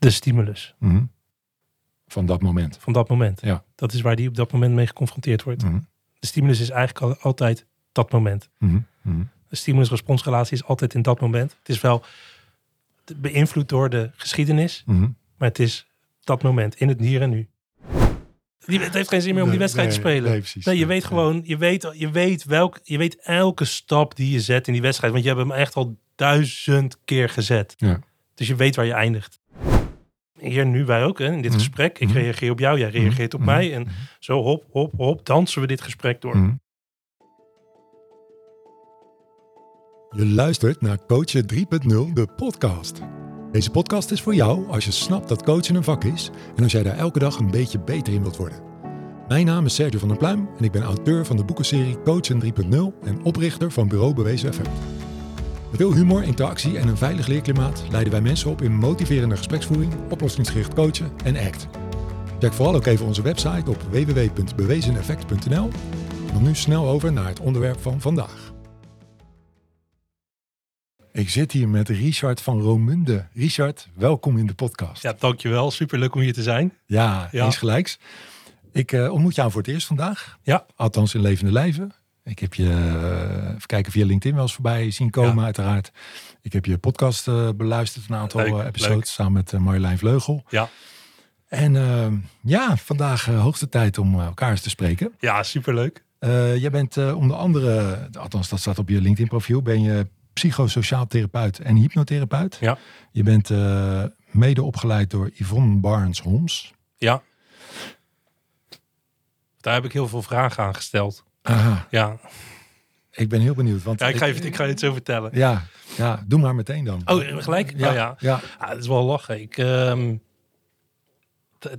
de stimulus Mhm. Van dat moment. van dat moment. Ja. Dat is waar die op dat moment mee geconfronteerd wordt. Mhm. De stimulus is eigenlijk al- altijd dat moment. Mhm. De stimulus-responsrelatie is altijd in dat moment. Het is wel beïnvloed door de geschiedenis, maar het is dat moment in het hier en nu. Die- Het heeft geen zin meer om die Nee, wedstrijd te spelen. Nee, precies. Nee, je Nee, weet gewoon, je weet, je weet welk, je weet elke stap die je zet in die wedstrijd, want je hebt hem echt al duizend keer gezet. Ja. Dus je weet waar je eindigt. Hier nu wij ook, hè, in dit Mhm. gesprek. Ik Mhm. reageer op jou, jij reageert op Mhm. mij. En zo hop, hop, hop, dansen we dit gesprek door. Mhm. Je luistert naar Coachen 3.0, de podcast. Deze podcast is voor jou als je snapt dat coachen een vak is en als jij daar elke dag een beetje beter in wilt worden. Mijn naam is Sergio van der Pluim en ik ben auteur van de boekenserie Coachen 3.0 en oprichter van Bureau Bewezen Effect. Met veel humor, interactie en een veilig leerklimaat leiden wij mensen op in motiverende gespreksvoering, oplossingsgericht coachen en ACT. Check vooral ook even onze website op www.bewezeneffect.nl. Dan nu snel over naar het onderwerp van vandaag. Ik zit hier met Richard van Romunde. Richard, welkom in de podcast. Ja, dankjewel. Superleuk om hier te zijn. Ja, Ja. eens gelijks. Ik eh, ontmoet jou voor het eerst vandaag. Ja. Althans in levende lijven. Ik heb je, eh, even kijken, via LinkedIn wel eens voorbij zien komen Ja. uiteraard. Ik heb je podcast eh, beluisterd, een aantal Leuk, eh, episodes, leuk. samen met Marjolein Vleugel. Ja. En eh, ja, vandaag hoogste tijd om elkaar eens te spreken. Ja, superleuk. Jij bent onder andere, althans dat staat op je LinkedIn profiel, ben je psychosociaal therapeut en hypnotherapeut. Ja. Je bent mede opgeleid door Yvonne Barnes-Holmes. Ja. Daar heb ik heel veel vragen aan gesteld. Aha, Ja, ik ben heel benieuwd. Want ja ik, ga je, ik ga je het zo vertellen. Ja, ja, doe maar meteen dan. Oh, gelijk? ja, Oh, ja. ja. Ja, het is wel lachen. Ik, ehm,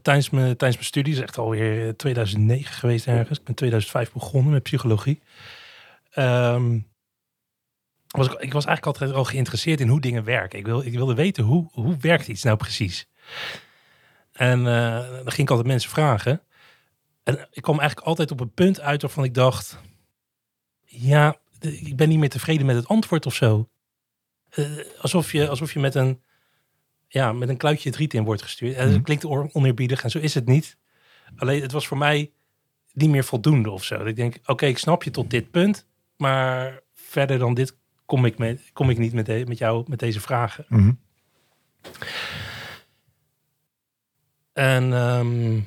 tijdens, mijn, tijdens mijn studie, is echt alweer 2009 geweest ergens. Ik ben 2005 begonnen met psychologie. Ehm, was ik, ik was eigenlijk altijd al geïnteresseerd in hoe dingen werken. Ik, wil, ik wilde weten hoe, hoe werkt iets nou precies. En eh, dan ging ik altijd mensen vragen. En ik kwam eigenlijk altijd op een punt uit waarvan ik dacht... Ja, ik ben niet meer tevreden met het antwoord of zo. Eh, alsof, je, alsof je met een, ja, met een kluitje het riet in wordt gestuurd. En Mhm. dat klinkt on- oneerbiedig en zo is het niet. Alleen het was voor mij niet meer voldoende of zo. Dat ik denk, oké, ik snap je tot dit punt. Maar verder dan dit kom ik, met, kom ik niet met, de- met jou met deze vragen. Mhm. En ehm,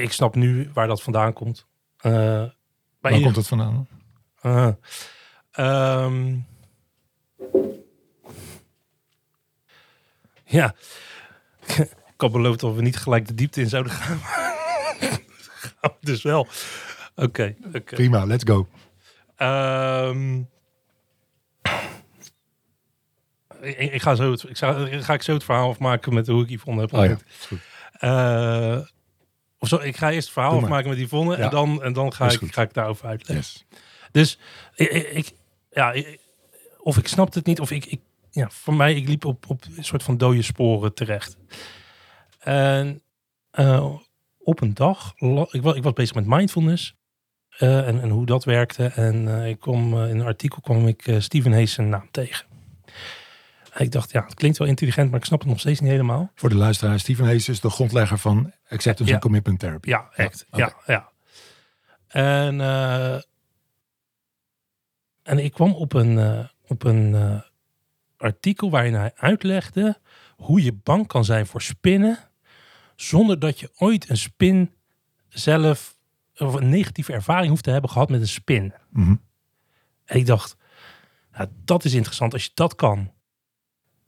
ik snap nu waar dat vandaan komt. Eh, bij Waar ieder- komt het vandaan? Ah. Ehm. ja. Ik had beloofd dat we niet gelijk de diepte in zouden gaan. Gaan dus wel. Oké. Prima, let's go. Ehm. ik, ik ga zo het, ik ga, ga ik zo het verhaal afmaken met hoe ik Yvonne heb Oh ja, goed. Eh, of zo, ik ga eerst het verhaal afmaken met Yvonne Ja. en dan, en dan ga, ik, ga ik daarover uitleggen. Yes. Dus ik, ja, ik- of ik snapte het niet, of ik, ik ja, voor mij, ik liep op, op een soort van dode sporen terecht. En eh, op een dag, ik was, ik was bezig met mindfulness eh, en, en hoe dat werkte. En eh, ik eh, in een artikel kwam ik Stephen Hayes zijn naam tegen. En ik dacht, ja, het klinkt wel intelligent, maar ik snap het nog steeds niet helemaal. Voor de luisteraar, Stephen Hayes is de grondlegger van Acceptance Ja. and Commitment Therapy. Ja, echt. Ja, ja. En, eh, en ik kwam op een, eh, op een eh, artikel waarin hij uitlegde hoe je bang kan zijn voor spinnen zonder dat je ooit een spin zelf of een negatieve ervaring hoeft te hebben gehad met een spin. Mhm. En ik dacht, ja, dat is interessant als je dat kan.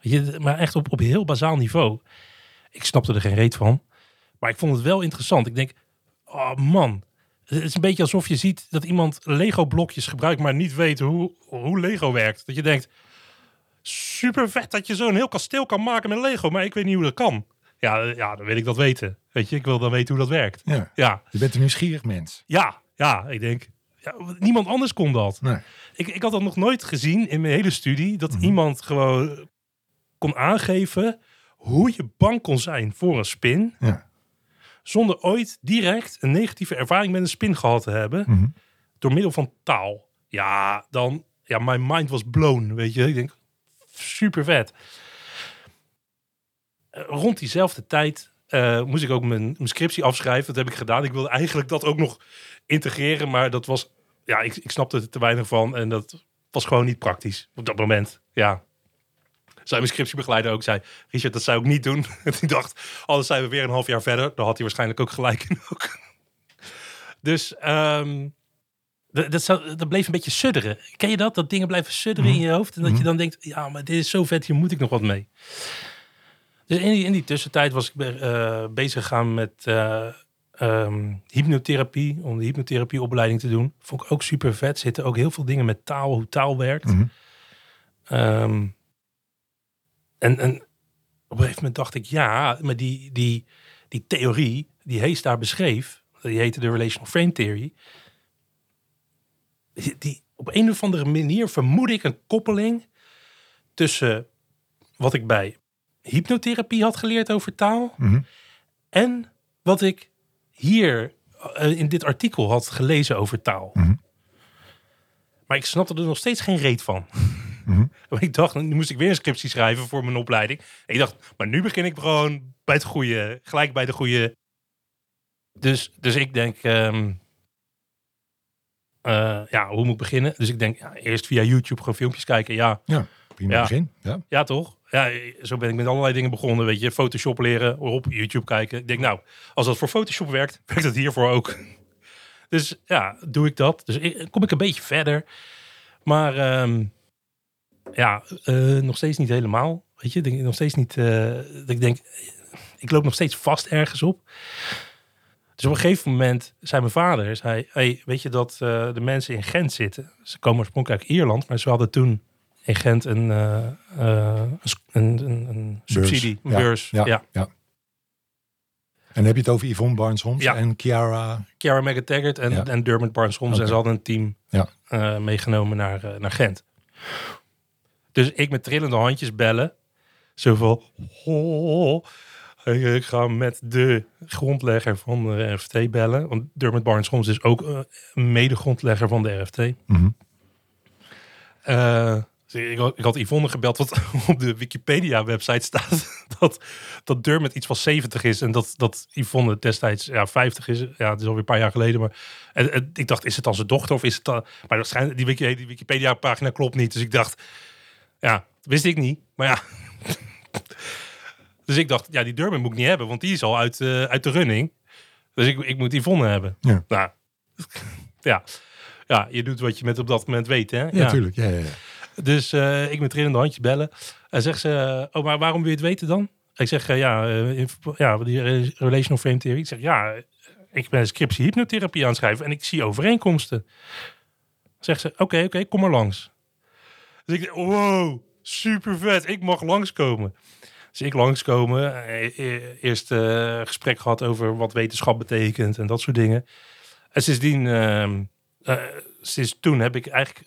Weet je, maar echt op, op heel bazaal niveau. Ik snapte er geen reet van. Maar ik vond het wel interessant. Ik denk, oh man. Het is een beetje alsof je ziet dat iemand Lego blokjes gebruikt, maar niet weet hoe, hoe Lego werkt. Dat je denkt, super vet dat je zo'n heel kasteel kan maken met Lego, maar ik weet niet hoe dat kan. Ja, ja, dan wil ik dat weten. Weet je, ik wil dan weten hoe dat werkt. Ja, Ja, je bent een nieuwsgierig mens. ja, ja. Ik denk, ja, niemand anders kon dat. Nee. Ik, ik had dat nog nooit gezien in mijn hele studie. Dat Mhm. iemand gewoon kon aangeven hoe je bang kon zijn voor een spin. Ja. Zonder ooit direct een negatieve ervaring met een spin gehad te hebben. Mhm. Door middel van taal. Ja, dan... Ja, mijn mind was blown, weet je. Ik denk, super vet. Eh, rond diezelfde tijd eh, moest ik ook mijn, mijn scriptie afschrijven. Dat heb ik gedaan. Ik wilde eigenlijk dat ook nog integreren, maar dat was, ja, ik, ik snapte er te weinig van en dat was gewoon niet praktisch op dat moment. Ja. Zijn mijn scriptiebegeleider ook zei, Richard, dat zou ik niet doen. En ik dacht, anders zijn we weer een half jaar verder. Dan had hij waarschijnlijk ook gelijk in ook. Dus ehm, dat, dat, zou, dat bleef een beetje sudderen. Ken je dat? Dat dingen blijven sudderen in je hoofd. En dat je dan denkt, ja, maar dit is zo vet, hier moet ik nog wat mee. Dus in die, in die tussentijd was ik eh, bezig gegaan met eh, ehm, hypnotherapie. Om de hypnotherapieopleiding te doen. Vond ik ook super vet. Zitten ook heel veel dingen met taal, hoe taal werkt. Mhm. Ehm, en, en op een gegeven moment dacht ik, ja, maar die, die, die theorie die Hayes daar beschreef, die heette de Relational Frame Theory, die, die- op een of andere manier vermoed ik een koppeling tussen wat ik bij hypnotherapie had geleerd over taal Mhm. en wat ik hier eh, in dit artikel had gelezen over taal. Mhm. Maar ik snapte er nog steeds geen reet van. Want ik dacht, nu moest ik weer een scriptie schrijven voor mijn opleiding. En ik dacht, maar nu begin ik gewoon bij het goede, gelijk bij de goede. Dus, dus ik denk, ehm, eh, ja, hoe moet ik beginnen? Dus ik denk, ja, eerst via YouTube gewoon filmpjes kijken. Ja, Ja, prima Ja. begin. Ja. ja, toch? Ja, zo ben ik met allerlei dingen begonnen. Weet je, Photoshop leren, op YouTube kijken. Ik denk, nou, als dat voor Photoshop werkt, werkt dat hiervoor ook. Dus ja, doe ik dat. Dus ik, kom ik een beetje verder. Maar ehm, ja, eh, nog steeds niet helemaal. Weet je, denk, nog steeds niet. eh, dat ik denk, ik loop nog steeds vast ergens op. Dus op een gegeven moment zei mijn vader, zei, hey, weet je dat eh, de mensen in Gent zitten? Ze komen oorspronkelijk uit Ierland, maar ze hadden toen in Gent een, een, een, een, subsidie, een Ja, beurs. Ja, Ja. ja. En heb je het over Yvonne Barnes-Homs Ja. en Chiara. Chiara McTaggart en, en Dermot Barnes-Homs. Oké. En ze hadden een team meegenomen naar, naar Gent. Dus ik met trillende handjes bellen. Zo van... "Oh, ik ga met de grondlegger van de RFT bellen. Want Dermot Barnes-Homs is ook een mede-grondlegger van de RFT. Mhm. Eh, dus ik, had- ik had Yvonne gebeld, wat op de Wikipedia-website staat dat, dat Dermot iets van 70 is. En dat, dat Yvonne destijds ja, 50 is. Ja, het is alweer een paar jaar geleden. Maar en, en ik dacht, is het dan zijn dochter of is het dan... Maar waarschijnlijk, die, Wiki- die Wikipedia-pagina klopt niet. Dus ik dacht, ja, wist ik niet. Maar ja. dus ik dacht, ja, die Dermot moet ik niet hebben. Want die is al uit, eh, uit de running. Dus ik, ik moet Yvonne hebben. Ja. Nou, ja. Ja, je doet wat je met op dat moment weet, hè? Ja, tuurlijk. Ja, ja, ja. Dus eh, ik met trillende handjes bellen. En zegt ze, oh, maar waarom wil je het weten dan? Ik zeg, eh, ja, in- ja, die re- relational frame theory. Ik zeg, ja, ik ben een scriptie hypnotherapie aan het schrijven en ik zie overeenkomsten. Zegt ze, oké, oké, kom maar langs. Dus ik denk, wow, super vet, ik mag langskomen. Dus ik langskomen, eh, eh, eerst eh, gesprek gehad over wat wetenschap betekent en dat soort dingen. En sindsdien, ehm, eh, sinds toen heb ik eigenlijk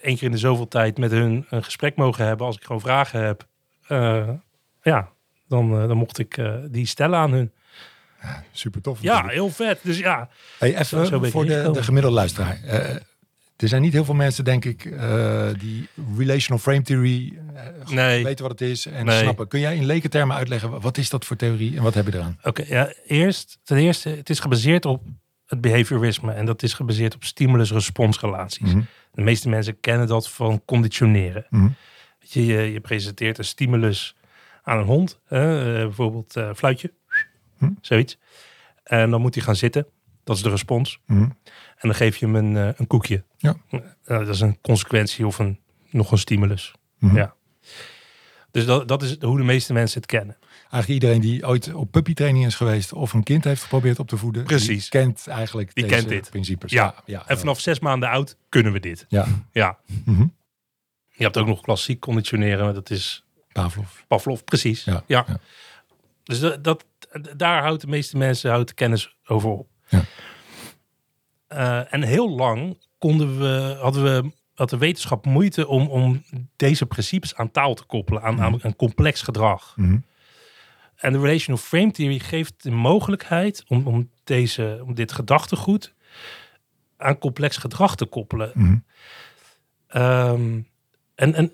één keer in de zoveel tijd met hun een gesprek mogen hebben. Als ik gewoon vragen heb, eh, ja, dan, dan mocht ik die stellen aan hun. Super tof. Ja, heel vet. Dus ja, Hey, Zo- zo even voor de, de gemiddelde luisteraar. Er zijn niet heel veel mensen, denk ik, eh, die relational frame theory eh, nee. weten wat het is en Nee. snappen. Kun jij in lekentermen uitleggen, wat is dat voor theorie en wat heb je eraan? Oké, ja, eerst, ten eerste, het is gebaseerd op het behaviorisme. En dat is gebaseerd op stimulus-responsrelaties. Mhm. De meeste mensen kennen dat van conditioneren. Mhm. Weet je, je, je presenteert een stimulus aan een hond. eh, bijvoorbeeld fluitje, Hm. zoiets. En dan moet hij gaan zitten. Dat is de respons. Mhm. En dan geef je hem een, eh, een koekje. Ja. Eh, dat is een consequentie of een, nog een stimulus. Mhm. Ja. Dus dat, dat is hoe de meeste mensen het kennen. Eigenlijk iedereen die ooit op puppytraining is geweest of een kind heeft geprobeerd op te voeden, Precies. die kent eigenlijk Die deze kent dit. principes. Ja. ja. En vanaf zes maanden oud kunnen we dit. Ja, Ja. Mhm. Je hebt ook nog klassiek conditioneren. Dat is Pavlov. Pavlov, precies. Ja, Ja. ja. Dus dat, dat, daar houdt de meeste mensen houdt de kennis over op. Ja. Eh, en heel lang konden we, hadden we had de wetenschap moeite om, om deze principes aan taal te koppelen, aan, aan een complex gedrag. Mhm. En de relational frame theory geeft de mogelijkheid om, om, deze, om dit gedachtegoed aan complex gedrag te koppelen. Mhm. Ehm, en, en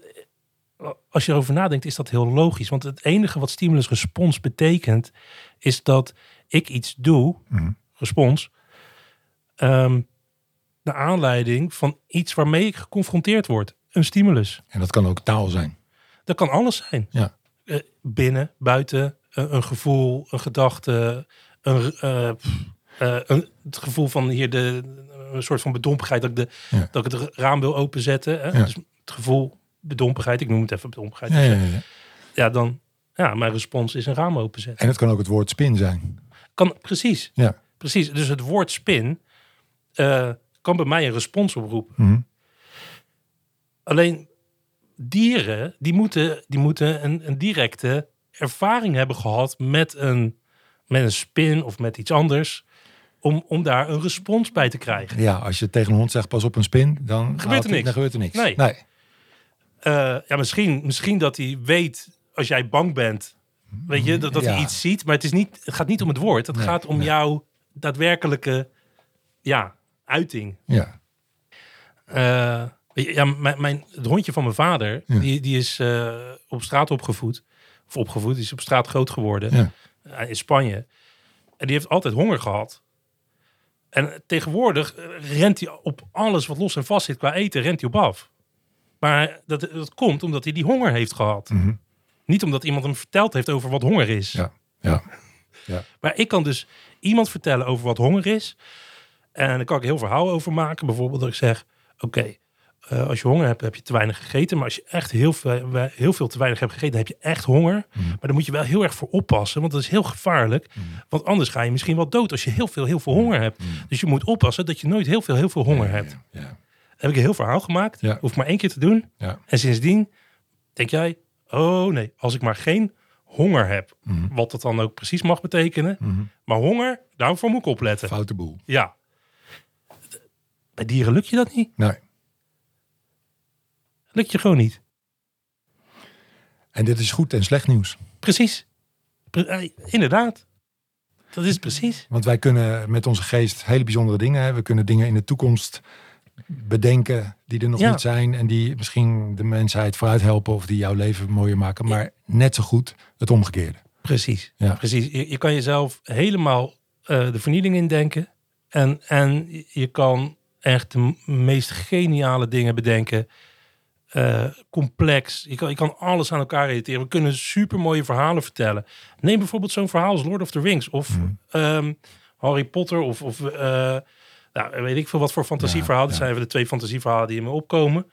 als je erover nadenkt, is dat heel logisch. Want het enige wat stimulus-respons betekent, is dat ik iets doe, Mhm. Respons, ehm naar aanleiding van iets waarmee ik geconfronteerd word. Een stimulus. En dat kan ook taal zijn. Dat kan alles zijn. Ja. Eh, binnen, buiten, een, een gevoel, een gedachte, een, eh, eh, een, het gevoel van hier de, een soort van bedompigheid dat ik, de, Ja. dat ik het raam wil openzetten. Hè? Ja. Dus het gevoel bedompigheid, ik noem het even bedompigheid. Ja, ja, ja. Ja, dan, ja, mijn respons is een raam openzetten. En het kan ook het woord spin zijn. Kan, precies, Ja. Precies. Dus het woord spin eh, kan bij mij een respons oproepen. Mhm. Alleen dieren, die moeten, die moeten een, een directe ervaring hebben gehad met een, met een spin of met iets anders. Om, om daar een respons bij te krijgen. Ja, als je tegen een hond zegt pas op een spin, dan Gebeurt er niks. Dan gebeurt er niks. Nee. nee. Eh, ja, misschien, misschien dat hij weet als jij bang bent. Weet je, dat, dat hij iets ziet. Maar het, is niet, het gaat niet om het woord. Het Nee, gaat om nee. jouw daadwerkelijke ja, uiting. Ja. Eh, ja, mijn, mijn, het hondje van mijn vader, Ja. die, die is eh, op straat opgevoed. Of opgevoed, die is op straat groot geworden. Ja. eh, in Spanje. En die heeft altijd honger gehad. En tegenwoordig rent hij op alles wat los en vast zit qua eten, rent hij op af. Maar dat, dat komt omdat hij die honger heeft gehad. Mhm. Niet omdat iemand hem verteld heeft over wat honger is. Ja. Ja. Maar ik kan dus iemand vertellen over wat honger is. En daar kan ik heel verhaal over maken. Bijvoorbeeld dat ik zeg, oké, eh, als je honger hebt, heb je te weinig gegeten. Maar als je echt heel veel, heel veel te weinig hebt gegeten, dan heb je echt honger. Mhm. Maar daar moet je wel heel erg voor oppassen, want dat is heel gevaarlijk. Want anders ga je misschien wel dood als je heel veel, heel veel honger hebt. Dus je moet oppassen dat je nooit heel veel, heel veel honger hebt. Ja. Dan heb ik een heel verhaal gemaakt. Ja. Hoef maar één keer te doen. Ja. En sindsdien denk jij, oh nee, als ik maar geen honger heb, Mhm. wat dat dan ook precies mag betekenen. Mhm. Maar honger, daarvoor moet ik opletten. Foute boel. Ja. Bij dieren lukt je dat niet. Nee. Lukt je gewoon niet. En dit is goed en slecht nieuws. Precies. Pre- eh, inderdaad. Dat is precies. Want wij kunnen met onze geest hele bijzondere dingen. Hè. We kunnen dingen in de toekomst bedenken die er nog Ja. niet zijn. En die misschien de mensheid vooruit helpen of die jouw leven mooier maken. Maar net zo goed het omgekeerde. Precies. Ja. Precies. Je, je kan jezelf helemaal eh, de vernieling indenken. En, en je kan echt de meest geniale dingen bedenken. Eh, complex. Je kan, je kan alles aan elkaar relateren. We kunnen super mooie verhalen vertellen. Neem bijvoorbeeld zo'n verhaal als Lord of the Rings. Of Mhm. ehm, Harry Potter. Of, of eh, nou, weet ik veel wat voor fantasieverhalen. Ja, zijn even de twee fantasieverhalen die in me opkomen.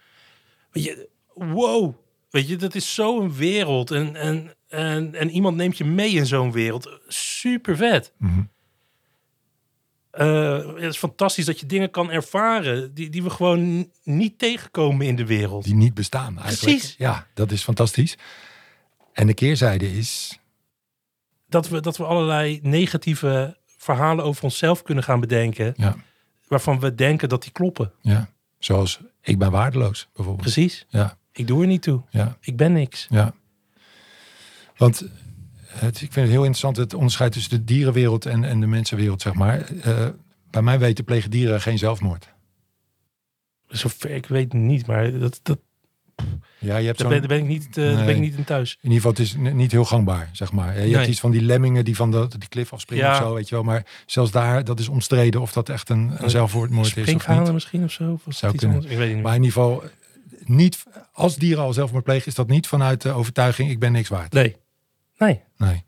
Weet je, wow. Weet je, dat is zo'n wereld. En, en, en, en iemand neemt je mee in zo'n wereld. Super vet. Mhm. Eh, het is fantastisch dat je dingen kan ervaren die, die we gewoon niet tegenkomen in de wereld. Die niet bestaan eigenlijk. Precies. Ja, dat is fantastisch. En de keerzijde is... Dat we, dat we allerlei negatieve verhalen over onszelf kunnen gaan bedenken. Ja, Waarvan we denken dat die kloppen. ja. Zoals ik ben waardeloos bijvoorbeeld. Precies. Ja, Ik doe er niet toe. ja. Ik ben niks. Ja. Want het, ik vind het heel interessant het onderscheid tussen de dierenwereld en, en de mensenwereld, zeg maar. Eh, bij mij weten plegen dieren geen zelfmoord. Zover ik weet niet, maar dat, dat, Ja, je hebt daar, zo'n... ben, daar ben ik niet, eh, daar ben ik niet in thuis. In ieder geval, het is niet heel gangbaar, zeg maar. Je hebt iets van die lemmingen die van de, die klif afspringen Ja. of zo, weet je wel. Maar zelfs daar, dat is omstreden of dat echt een, een zelfmoord is of niet. misschien of zo? Of Zou kunnen. Ik weet niet. Maar in ieder geval, niet, als dieren al zelfmoord plegen, is dat niet vanuit de overtuiging, ik ben niks waard. Nee. Nee. Nee.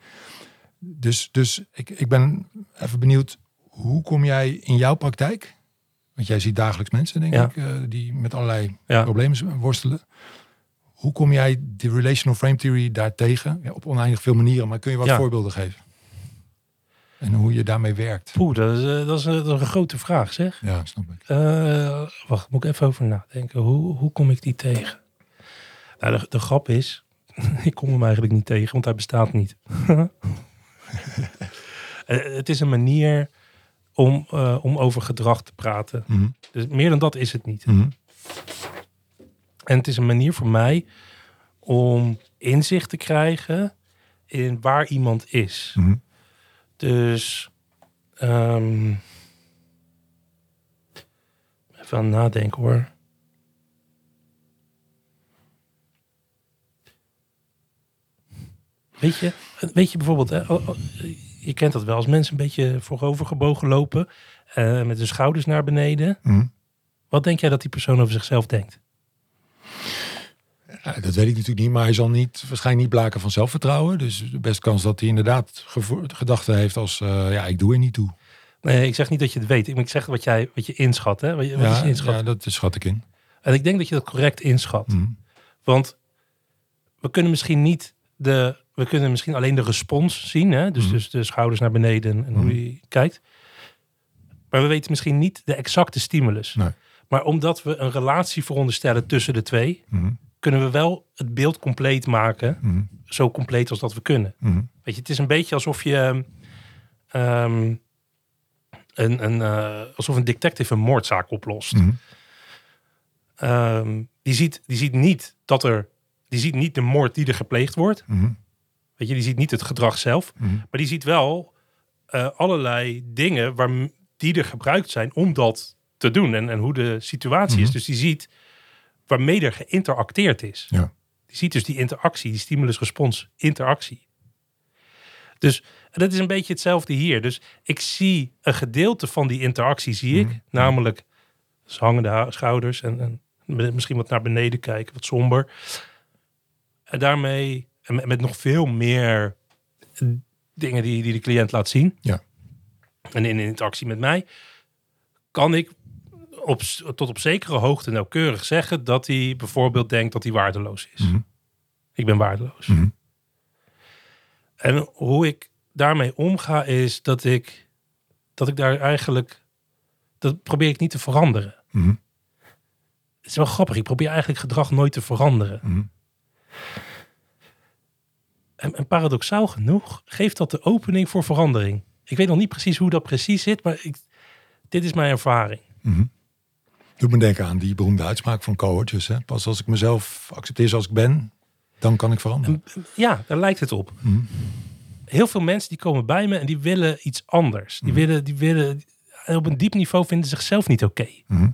Dus, dus ik, ik ben even benieuwd, hoe kom jij in jouw praktijk? Want jij ziet dagelijks mensen, denk Ja. ik, eh, die met allerlei Ja. problemen worstelen. Hoe kom jij de relational frame theory daartegen? Ja, op oneindig veel manieren, maar kun je wat Ja. voorbeelden geven? En hoe je daarmee werkt? Poeh, dat is, eh, dat, is, een- dat is een grote vraag, zeg. Ja, snap ik. Eh, wacht, moet ik even over nadenken. Hoe, hoe kom ik die tegen? Nou, de, de grap is, ik kom hem eigenlijk niet tegen, want hij bestaat niet. Eh, het is een manier om, eh, om over gedrag te praten. Mhm. Dus meer dan dat is het niet. Mhm. En het is een manier voor mij om inzicht te krijgen in waar iemand is. Mhm. Dus ehm, even aan nadenken hoor. Weet je, weet je bijvoorbeeld, hè, oh, oh, je kent dat wel, als mensen een beetje voorover gebogen lopen, eh, met hun schouders naar beneden. Mhm. Wat denk jij dat die persoon over zichzelf denkt? Ja, dat weet ik natuurlijk niet, maar hij zal niet, waarschijnlijk niet blaken van zelfvertrouwen. Dus de beste kans dat hij inderdaad gedachten heeft als, eh, ja, ik doe er niet toe. Nee, ik zeg niet dat je het weet. Ik zeg wat, jij, wat je inschat. Hè? Wat je, wat Ja, je inschat. ja, dat schat ik in. En ik denk dat je dat correct inschat. Mhm. Want we kunnen misschien niet de. We kunnen misschien alleen de respons zien. Hè? Dus, Mhm. dus de schouders naar beneden en hoe Mhm. je kijkt. Maar we weten misschien niet de exacte stimulus. Nee. Maar omdat we een relatie veronderstellen tussen de twee, Mhm. Kunnen we wel het beeld compleet maken. Mhm. Zo compleet als dat we kunnen. Mhm. Weet je, het is een beetje alsof je. ehm, een, een, eh, alsof een detective een moordzaak oplost. Mhm. Ehm, die, ziet, die ziet niet dat er. Die ziet niet de moord die er gepleegd wordt. Weet je, die ziet niet het gedrag zelf. Maar die ziet wel eh, allerlei dingen waar, die er gebruikt zijn om dat te doen. En, en hoe de situatie is. Dus die ziet waarmee er geïnteracteerd is. Ja. Die ziet dus die interactie, die stimulus-respons, interactie. Dus dat is een beetje hetzelfde hier. Dus ik zie een gedeelte van die interactie, zie ik. Mhm. Namelijk dus hangende ha- schouders en, en misschien wat naar beneden kijken, wat somber. En daarmee, en met, met nog veel meer dingen die, die de cliënt laat zien. Ja. En in interactie met mij, kan ik op, tot op zekere hoogte nauwkeurig zeggen dat hij bijvoorbeeld denkt dat hij waardeloos is. Mhm. Ik ben waardeloos. Mhm. En hoe ik daarmee omga is dat ik, dat ik daar eigenlijk, dat probeer ik niet te veranderen. Mhm. Het is wel grappig, ik probeer eigenlijk gedrag nooit te veranderen. En, en paradoxaal genoeg geeft dat de opening voor verandering. Ik weet nog niet precies hoe dat precies zit, maar ik, dit is mijn ervaring. Mhm. Doet me denken aan die beroemde uitspraak van coaches. Hè? Pas als ik mezelf accepteer zoals ik ben, dan kan ik veranderen. En, ja, daar lijkt het op. Mhm. Heel veel mensen die komen bij me en die willen iets anders. Die willen, die willen, op een diep niveau vinden ze zichzelf niet oké. Mhm.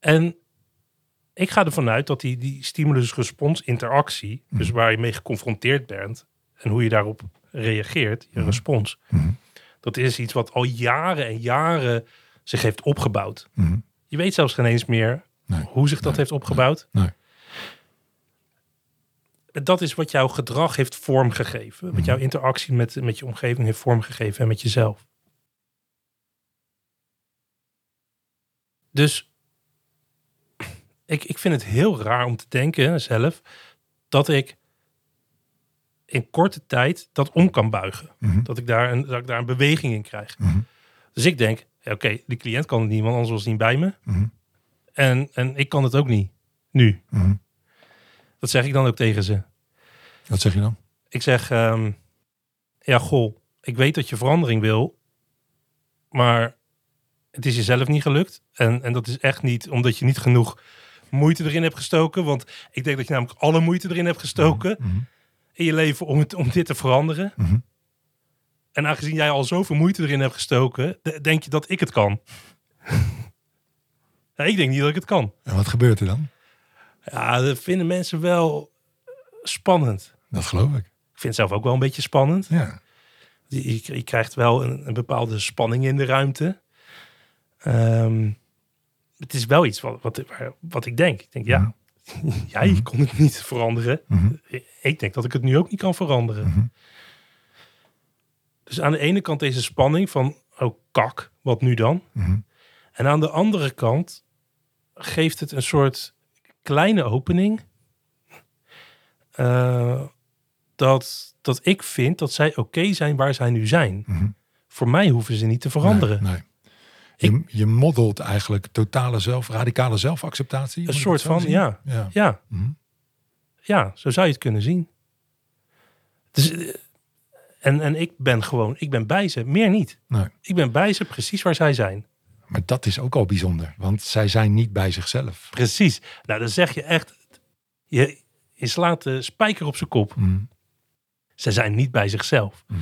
En ik ga ervan uit dat die, die stimulus-respons interactie, dus waar je mee geconfronteerd bent en hoe je daarop reageert, je respons, Mhm. dat is iets wat al jaren en jaren zich heeft opgebouwd. Mhm. Je weet zelfs geen eens meer Nee. hoe zich dat Nee. heeft opgebouwd. Nee. Dat is wat jouw gedrag heeft vormgegeven. Wat Mhm. jouw interactie met, met je omgeving heeft vormgegeven en met jezelf. Dus ik, ik vind het heel raar om te denken zelf dat ik in korte tijd dat om kan buigen. Mhm. Dat ik daar een, dat ik daar een beweging in krijg. Dus ik denk, ja, oké, de cliënt kan het niet, want anders was hij niet bij me. Mhm. En, en ik kan het ook niet, nu. Mhm. Dat zeg ik dan ook tegen ze. Wat zeg je dan? Ik zeg, ehm, ja, goh, ik weet dat je verandering wil, maar het is jezelf niet gelukt. En, en dat is echt niet omdat je niet genoeg moeite erin hebt gestoken. Want ik denk dat je namelijk alle moeite erin hebt gestoken Mhm. in je leven om, het, om dit te veranderen. Mhm. En aangezien jij al zoveel moeite erin hebt gestoken, de- denk je dat ik het kan. ja, ik denk niet dat ik het kan. En wat gebeurt er dan? Ja, dat vinden mensen wel spannend. Dat geloof ik. Ik vind het zelf ook wel een beetje spannend. Ja. Je, krijgt wel een, een bepaalde spanning in de ruimte. Ehm, het is wel iets wat, wat, wat ik denk. Ik denk, ja, jij kon het niet veranderen. Mhm. Ik denk dat ik het nu ook niet kan veranderen. Mhm. Dus aan de ene kant deze spanning van, oh kak, wat nu dan? Mhm. En aan de andere kant geeft het een soort kleine opening. eh, dat, dat ik vind dat zij oké zijn waar zij nu zijn. Mhm. Voor mij hoeven ze niet te veranderen. Nee, nee. Je, je moddelt eigenlijk totale zelf, radicale zelfacceptatie. Een soort van, zien? ja. ja. Ja, Mhm. ja, zo zou je het kunnen zien. Dus, eh, en, en ik ben gewoon, ik ben bij ze, meer niet. Nee. Ik ben bij ze precies waar zij zijn. Maar dat is ook al bijzonder, want zij zijn niet bij zichzelf. Precies. Nou, dan zeg je echt, je, je slaat de spijker op zijn kop. Mhm. Ze zijn niet bij zichzelf. Mhm.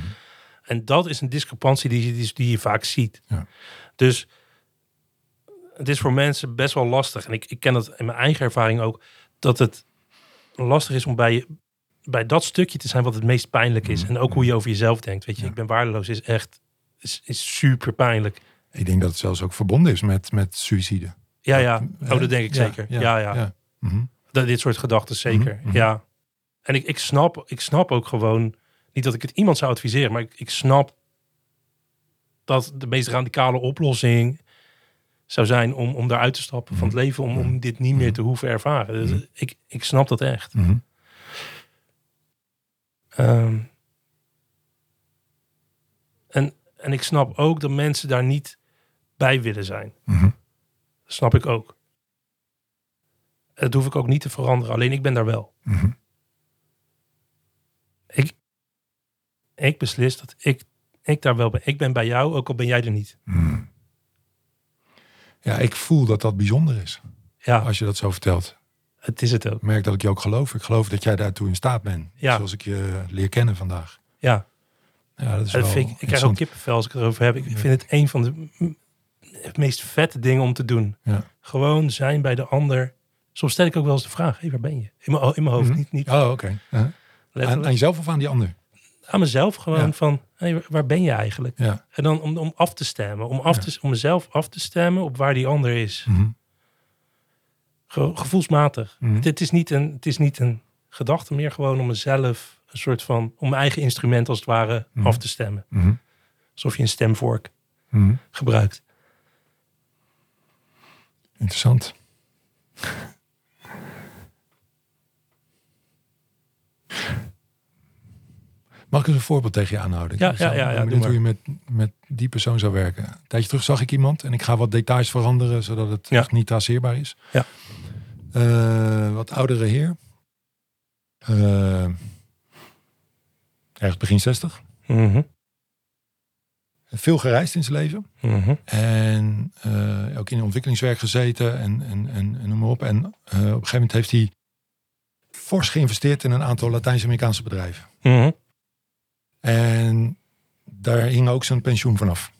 En dat is een discrepantie die, je- die, die je vaak ziet. Ja. Dus het is voor mensen best wel lastig. En ik, ik ken dat in mijn eigen ervaring ook. Dat het lastig is om bij, je- bij dat stukje te zijn wat het meest pijnlijk is. En ook hoe je over jezelf denkt. Weet je, Ja. ik ben waardeloos is echt is, is super pijnlijk. Ik denk dat het zelfs ook verbonden is met, met suïcide. Ja, ja. Oh, dat denk ik zeker. Ja, ja. Mhm. Dat, dit soort gedachten zeker. Mhm, mhm. Ja. En ik, ik, snap, ik snap ook gewoon, niet dat ik het iemand zou adviseren, maar ik, ik snap dat de meest radicale oplossing zou zijn om, om daaruit te stappen van het leven, om, om dit niet meer te hoeven ervaren. Dus ik, ik snap dat echt. Mhm. Ehm, en, en ik snap ook dat mensen daar niet bij willen zijn. Mhm. Dat snap ik ook. Dat hoef ik ook niet te veranderen. Alleen ik ben daar wel. Mhm. Ik, ik beslis dat ik, ik daar wel ben. Ik ben bij jou, ook al ben jij er niet. Mhm. Ja, ik voel dat dat bijzonder is. Ja, Als je dat zo vertelt. Het is het ook. Ik merk dat ik je ook geloof. Ik geloof dat jij daartoe in staat bent. Ja. Zoals ik je leer kennen vandaag. Ja, Ja, dat is dat wel vind ik, ik krijg ook kippenvel als ik het erover heb. Ik vind het een van de meest vette dingen om te doen. Ja. Gewoon zijn bij de ander. Soms stel ik ook wel eens de vraag, hey, waar ben je? In mijn, in mijn hoofd, Mhm. niet, niet Oh, oké. Aan, jezelf of aan die ander? Aan mezelf gewoon van, hey, waar- ben je eigenlijk? Ja. En dan om, om af te stemmen. Om, af te, om mezelf af te stemmen op waar die ander is. Mhm. Ge- gevoelsmatig. Mhm. Het, het is niet een, het is niet een gedachte meer gewoon om mezelf een soort van, om mijn eigen instrument als het ware Mhm. af te stemmen. Mhm. Alsof je een stemvork Mhm. gebruikt. Interessant. Mag ik eens een voorbeeld tegen je aanhouden? Ja, ja, ja, ja, hoe je met, met die persoon zou werken. Een tijdje terug zag ik iemand en ik ga wat details veranderen zodat het Ja. echt niet traceerbaar is. Ja. Eh, wat oudere heer. Eh, ergens begin 60. Mhm. Veel gereisd in zijn leven. Mhm. En eh, ook in ontwikkelingswerk gezeten en, en, en, en noem maar op. En op een gegeven moment heeft hij fors geïnvesteerd in een aantal Latijns-Amerikaanse bedrijven. Mhm. En daar hing ook zijn pensioen vanaf.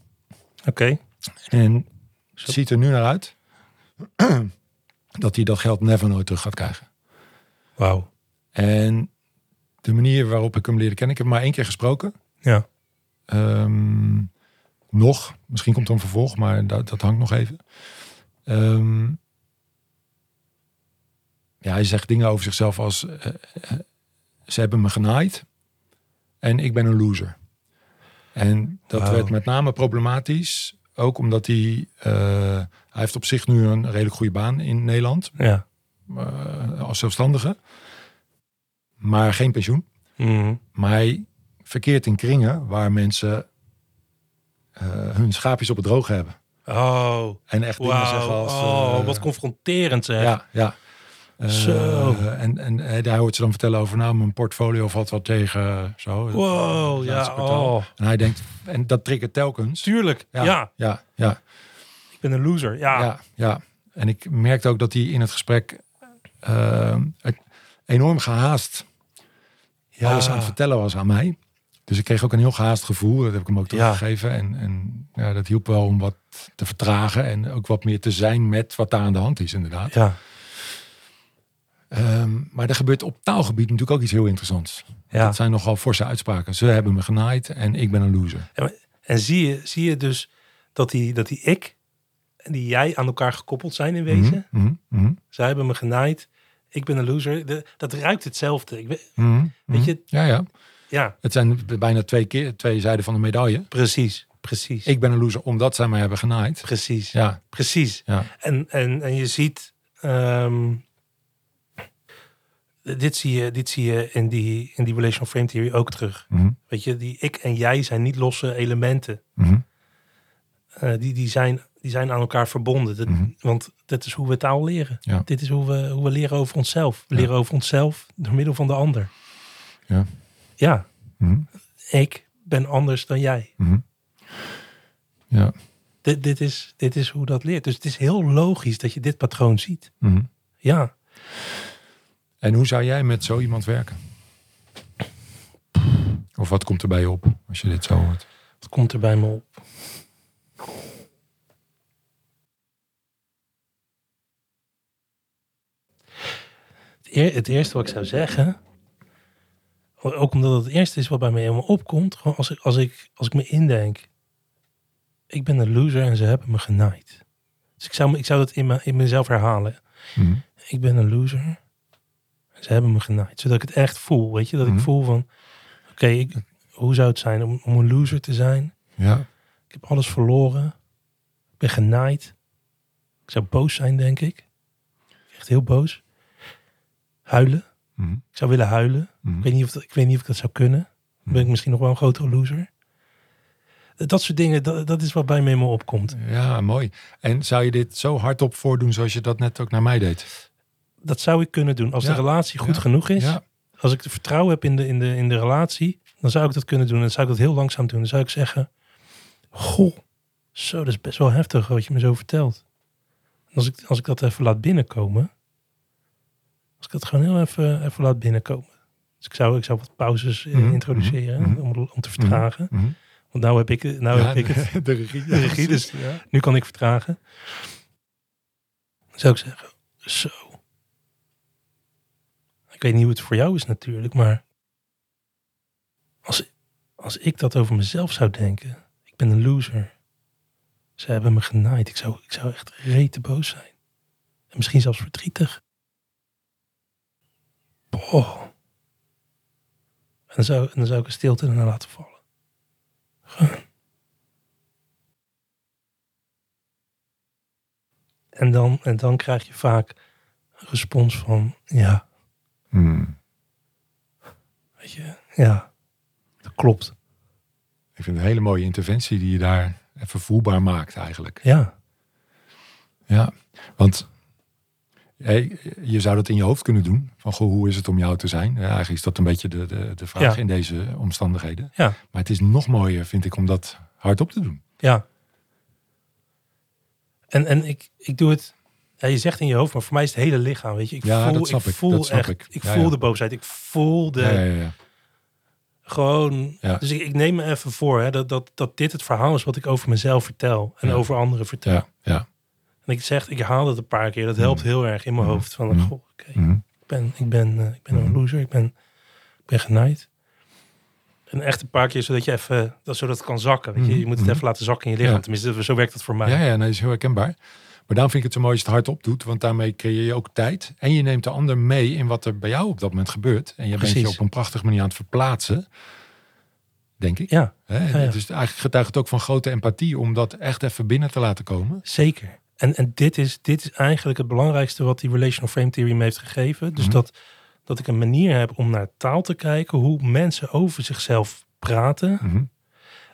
Oké. En het ziet er nu naar uit dat hij dat geld never nooit terug gaat krijgen. Wauw. En de manier waarop ik hem leerde kennen, ik heb hem maar één keer gesproken. Ja. Ehm, nog, misschien komt er een vervolg, maar dat, dat hangt nog even. Ehm, ja, hij zegt dingen over zichzelf als: eh, eh, ze hebben me genaaid en ik ben een loser. En dat werd met name problematisch, ook omdat hij, eh, hij heeft op zich nu een redelijk goede baan in Nederland Ja. eh, als zelfstandige, maar geen pensioen. Mhm. Maar hij verkeert in kringen waar mensen eh, hun schaapjes op het droog hebben. Oh. En echt dingen zeggen als... Oh, wat confronterend zeg. Ja, ja. Eh, Zo. En, en eh, daar hoort ze dan vertellen over, nou, mijn portfolio valt wat tegen. Zo, Wow. Ja. Oh. En hij denkt, en dat triggert telkens. Tuurlijk. Ja. Ja, ja, ja, Ik ben een loser. Ja. ja, ja. En ik merkte ook dat hij in het gesprek eh, enorm gehaast Ja. alles aan het vertellen was aan mij. Dus ik kreeg ook een heel gehaast gevoel. Dat heb ik hem ook Ja. teruggegeven. En, en ja, dat hielp wel om wat te vertragen. En ook wat meer te zijn met wat daar aan de hand is, inderdaad. Ja. Ehm, maar er gebeurt op taalgebied natuurlijk ook iets heel interessants. Ja. Dat zijn nogal forse uitspraken. Ze hebben me genaaid en ik ben een loser. En zie je, zie je dus dat die, dat die ik en die jij aan elkaar gekoppeld zijn in wezen. Mhm, Zij hebben me genaaid. Ik ben een loser. De, dat ruikt hetzelfde. Ik weet, weet mhm. je, Ja, ja. ja, Het zijn bijna twee, keer, twee zijden van de medaille. precies. Precies. Ik ben een loser omdat zij mij hebben genaaid. precies. Ja, Precies. ja. En, en, en je ziet, ehm, dit, zie je, dit zie je in die, in die relational frame theory ook terug. Mhm, Weet je, die ik en jij zijn niet losse elementen. mhm, Eh, die, die, zijn, die zijn aan elkaar verbonden. Dat- Mhm. Want dat is hoe we taal leren. Ja. Dit is hoe we, hoe we leren over onszelf. We Ja. leren over onszelf door middel van de ander. Ja. Ja, ik ben anders dan jij. Ja. Dit, dit, is, dit is hoe dat leert. Dus het is heel logisch dat je dit patroon ziet. Ja. En hoe zou jij met zo iemand werken? Of wat komt er bij je op als je dit zo hoort? Wat komt er bij me op? Het, eer- het eerste wat ik zou zeggen Ook omdat het het eerste is wat bij me helemaal opkomt. Gewoon als ik, als ik, als ik me indenk. Ik ben een loser en ze hebben me genaaid. Dus ik zou, ik zou dat in, me, in mezelf herhalen. Mhm. Ik ben een loser. Ze hebben me genaaid. Zodat ik het echt voel. Weet je, dat Mhm. ik voel van... Oké, hoe zou het zijn om, om een loser te zijn? Ja. Ik heb alles verloren. Ik ben genaaid. Ik zou boos zijn, denk ik. Echt heel boos. Huilen. Mhm. Ik zou willen huilen. Mhm. Ik weet niet of dat, ik weet niet of ik dat zou kunnen. Dan ben ik misschien nog wel een grotere loser. Dat soort dingen, dat, dat is wat bij me in me opkomt. Ja, mooi. En zou je dit zo hardop voordoen zoals je dat net ook naar mij deed? Dat zou ik kunnen doen. Als de relatie goed genoeg is. Als ik de vertrouwen heb in de, in, de, in de relatie. Dan zou ik dat kunnen doen. En dan zou ik dat heel langzaam doen. Dan zou ik zeggen. Goh, zo, dat is best wel heftig wat je me zo vertelt. En als ik, als ik dat even laat binnenkomen. Als ik dat gewoon heel even, even laat binnenkomen. Dus ik zou, ik zou wat pauzes eh, Mhm, introduceren. mhm, Om, om te vertragen. Mhm. Want nou heb ik, nou Ja, heb ik het. de regie. de regie, dus- Ja. Nu kan ik vertragen. Dan zou ik zeggen, zo. Ik weet niet hoe het voor jou is natuurlijk, maar als, als ik dat over mezelf zou denken, ik ben een loser. Ze hebben me genaaid. Ik zou, ik zou echt rete boos zijn. En misschien zelfs verdrietig. Boah. En dan zou, en dan zou ik een stilte ernaar laten vallen. En dan, en dan krijg je vaak een respons van, ja, Hmm. weet je, ja, dat klopt. Ik vind het een hele mooie interventie die je daar even voelbaar maakt eigenlijk. Ja, Ja, want hey, je zou dat in je hoofd kunnen doen. Van goh, hoe is het om jou te zijn? Ja, eigenlijk is dat een beetje de, de, de vraag Ja. in deze omstandigheden. ja, Maar het is nog mooier, vind ik, om dat hardop te doen. ja. En, en ik, ik doe het, ja, je zegt in je hoofd, maar voor mij is het hele lichaam, weet je. Ik Ja, voel, dat snap ik. voel dat snap echt, ik. ik Ja, voel ja. de boosheid, ik voel de, Ja, ja, ja. gewoon, dus ik, ik neem me even voor hè, dat, dat, dat dit het verhaal is wat ik over mezelf vertel en over anderen vertel. ja, ja. En ik zeg, ik herhaal het een paar keer, dat helpt Mm. heel erg in mijn Mm. hoofd. Van, Mm. goh, oké, ik ben, ik ben, eh, ik ben een loser, ik ben, ik ben genaaid. En echt een paar keer, zodat je even, dat, zodat het kan zakken. Weet je? Je moet het even laten zakken in je lichaam. Tenminste, zo werkt dat voor mij. Ja, ja, nee, dat is heel herkenbaar. Maar daarom vind ik het zo mooi als je het hardop doet. Want daarmee creëer je ook tijd. En je neemt de ander mee in wat er bij jou op dat moment gebeurt. En je bent je op een prachtige manier aan het verplaatsen. Denk ik. Ja, Hè? Ja. Dus eigenlijk getuigt het ook van grote empathie om dat echt even binnen te laten komen. zeker. En, en dit, is, dit is eigenlijk het belangrijkste wat die relational frame theory me heeft gegeven. Dus Mhm. dat, dat ik een manier heb om naar taal te kijken, hoe mensen over zichzelf praten. Mhm.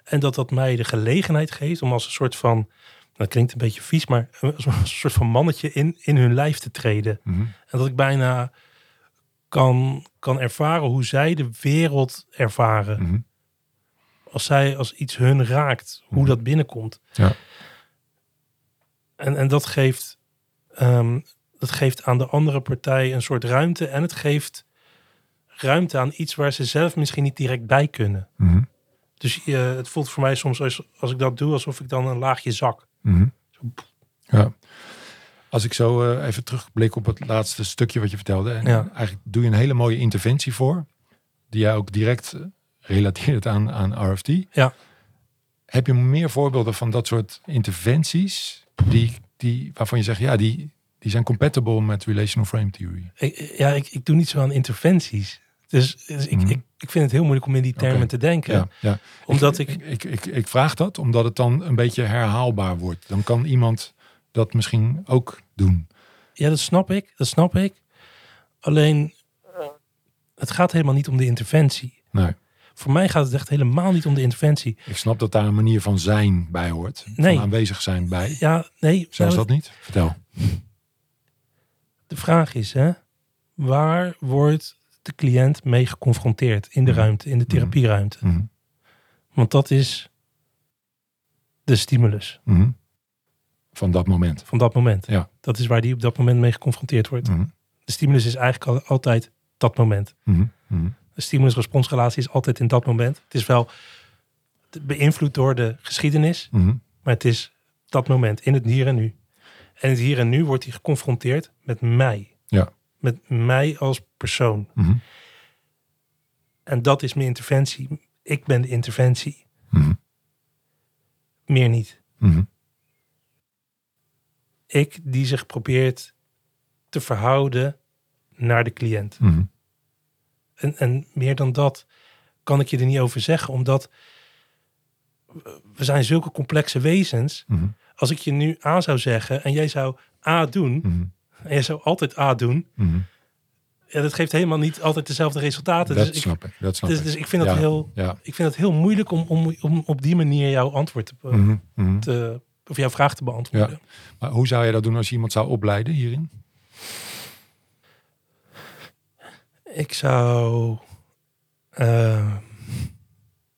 En dat dat mij de gelegenheid geeft om als een soort van, dat klinkt een beetje vies, maar een soort van mannetje in, in hun lijf te treden. Mhm. En dat ik bijna kan, kan ervaren hoe zij de wereld ervaren. Mhm. Als zij, als iets hun raakt, hoe Mhm. dat binnenkomt. Ja. En, en dat geeft, ehm, dat geeft aan de andere partij een soort ruimte. En het geeft ruimte aan iets waar ze zelf misschien niet direct bij kunnen. Dus eh, het voelt voor mij soms als, als ik dat doe, alsof ik dan een laagje zak. Mhm. Ja. Als ik zo eh, even terugblik op het laatste stukje wat je vertelde. En Ja. Eigenlijk doe je een hele mooie interventie voor. Die jij ook direct eh, relateert aan, aan RFT. Ja. Heb je meer voorbeelden van dat soort interventies die, die, waarvan je zegt, ja, die, die zijn compatible met relational frame theory? Ik, ja, ik, ik doe niet zo aan interventies. Dus, dus ik, Mhm. ik, ik vind het heel moeilijk om in die termen te denken. Ja, ja. Omdat ik, Ik, ik, ik, ik vraag dat omdat het dan een beetje herhaalbaar wordt. Dan kan iemand dat misschien ook doen. Ja, dat snap ik. Dat snap ik. Alleen, het gaat helemaal niet om de interventie. Nee. Voor mij gaat het echt helemaal niet om de interventie. Ik snap dat daar een manier van zijn bij hoort. Nee. Van aanwezig zijn bij. Ja, nee. Zelfs nou, dat niet? Vertel. De vraag is, hè, waar wordt de cliënt mee geconfronteerd in de Mhm. ruimte, in de therapieruimte? Mhm. Want dat is de stimulus Mhm. Van dat moment. van dat moment. Ja. Dat is waar die op dat moment mee geconfronteerd wordt. Mhm. De stimulus is eigenlijk al- altijd dat moment. Mhm. Mhm. De stimulus-responsrelatie is altijd in dat moment. Het is wel beïnvloed door de geschiedenis, Mhm. maar het is dat moment in het hier en nu. En het hier en nu wordt hij geconfronteerd met mij. Ja. Met mij als persoon. Mhm. En dat is mijn interventie. Ik ben de interventie. Mhm. Meer niet. Mhm. Ik die zich probeert te verhouden naar de cliënt. En, en meer dan dat kan ik je er niet over zeggen, omdat we zijn zulke complexe wezens. Als ik je nu A zou zeggen en jij zou A doen. En jij zou altijd A doen, Mhm. ja, dat geeft helemaal niet altijd dezelfde resultaten. Dat dus, snap ik. Dat snap dus, ik. dus ik vind dat Ja. heel, Ja. ik vind het heel moeilijk om, om, om op die manier jouw antwoord te, Mhm. Mhm. te of jouw vraag te beantwoorden. Maar hoe zou je dat doen als je iemand zou opleiden hierin? Ik zou eh,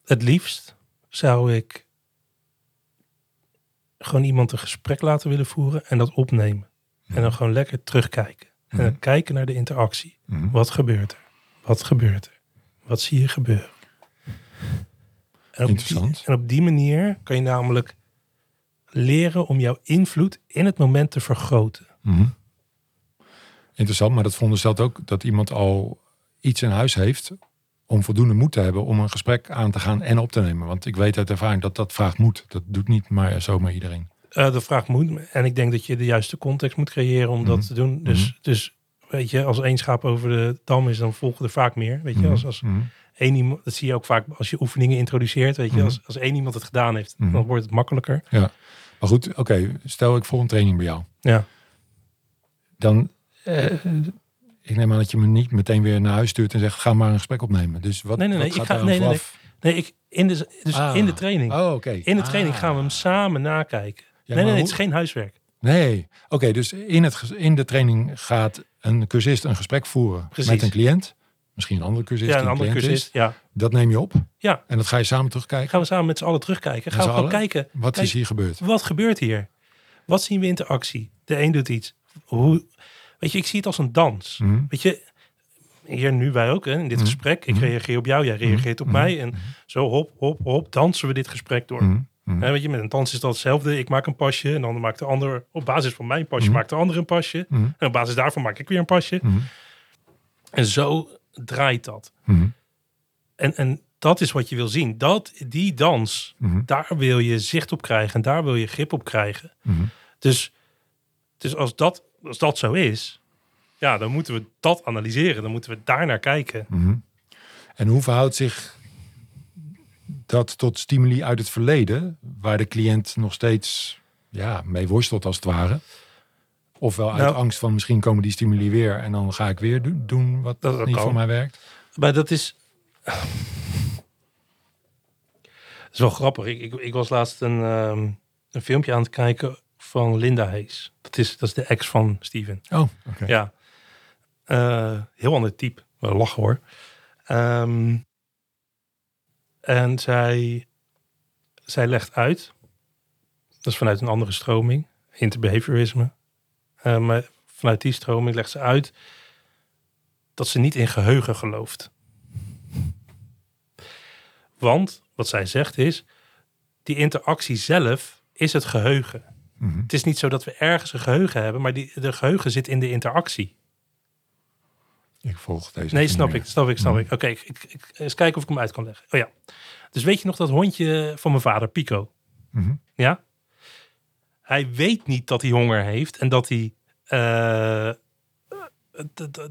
het liefst zou ik gewoon iemand een gesprek laten willen voeren en dat opnemen. En dan gewoon lekker terugkijken. En Mhm. kijken naar de interactie. Mhm. Wat gebeurt er? Wat gebeurt er? Wat zie je gebeuren? En op Interessant. Die, en op die manier kan je namelijk leren om jouw invloed in het moment te vergroten. Mhm. Interessant, maar dat veronderstelt ook dat iemand al iets in huis heeft om voldoende moed te hebben om een gesprek aan te gaan en op te nemen. Want ik weet uit ervaring dat dat vraagt moed. Dat doet niet maar zomaar iedereen. Eh de vraag moet. En ik denk dat je de juiste context moet creëren om Mhm. dat te doen. Dus, Mhm. dus weet je, als één schaap over de dam is, dan volgen er vaak meer. Weet je, Mhm. als, als Mhm. één iemand, dat zie je ook vaak als je oefeningen introduceert. Weet je, Mhm. als, als één iemand het gedaan heeft, Mhm. dan wordt het makkelijker. Maar goed, oké, stel ik voor een training bij jou. Ja. Dan, eh, ik neem aan dat je me niet meteen weer naar huis stuurt en zegt, ga maar een gesprek opnemen. Dus wat, Nee, nee, nee, wat ik gaat ga- nee, nee, vooraf? Nee, ik, in de, dus Ah. in de training. Oh, oké. In de training Ah. gaan we hem samen nakijken. Ja, nee, nee, het is geen huiswerk. Nee, oké, dus in, het, in de training gaat een cursist een gesprek voeren Precies. met een cliënt. Misschien een andere cursist Ja, een andere cursist. is. Ja. Dat neem je op ja, en dat ga je samen terugkijken. gaan we samen met z'n allen terugkijken. Gaan we gewoon kijken. Wat Kijk, is hier gebeurd? Wat gebeurt hier? Wat zien we in interactie? De een doet iets. Hoe, weet je, ik zie het als een dans. Mhm. Weet je, hier nu wij ook, hè, in dit Mhm. gesprek. Ik Mhm. reageer op jou, jij reageert op mij. En zo hop, hop, hop, dansen we dit gesprek door. Mhm. Weet je, met een dans is dat hetzelfde. Ik maak een pasje en dan maakt de ander, op basis van mijn pasje, Mhm. maakt de ander een pasje. Mhm. En op basis daarvan maak ik weer een pasje. En zo draait dat. En, en dat is wat je wil zien. Dat, die dans, daar wil je zicht op krijgen. En daar wil je grip op krijgen. Dus, dus als, dat, als dat zo is, ja, dan moeten we dat analyseren. Dan moeten we daar naar kijken. En hoe verhoudt zich dat tot stimuli uit het verleden, waar de cliënt nog steeds ja, mee worstelt als het ware? Ofwel uit Nou- angst van misschien komen die stimuli weer en dan ga ik weer doen, doen wat Dat- dat niet kan. voor mij werkt. Maar dat is. Het is wel grappig. Ik, ik, ik was laatst een, ehm, een filmpje aan het kijken van Linda Hayes. Dat is, dat is de ex van Steven. Oh, oké. Ja. Eh, heel ander type. Wel lachen hoor. Ehm, en zij, zij legt uit. Dat is vanuit een andere stroming. Interbehaviorisme. Eh, maar vanuit die stroming legt ze uit dat ze niet in geheugen gelooft. Want wat zij zegt is, die interactie zelf is het geheugen. Mhm. Het is niet zo dat we ergens een geheugen hebben, maar die, de geheugen zit in de interactie. Ik volg deze. Nee, snap meer. ik, snap ik, snap ik. Oké, ik, ik, ik- eens kijken of ik hem uit kan leggen. Oh ja. Dus weet je nog dat hondje van mijn vader, Pico? Mhm. Ja? Hij weet niet dat hij honger heeft en dat hij, eh,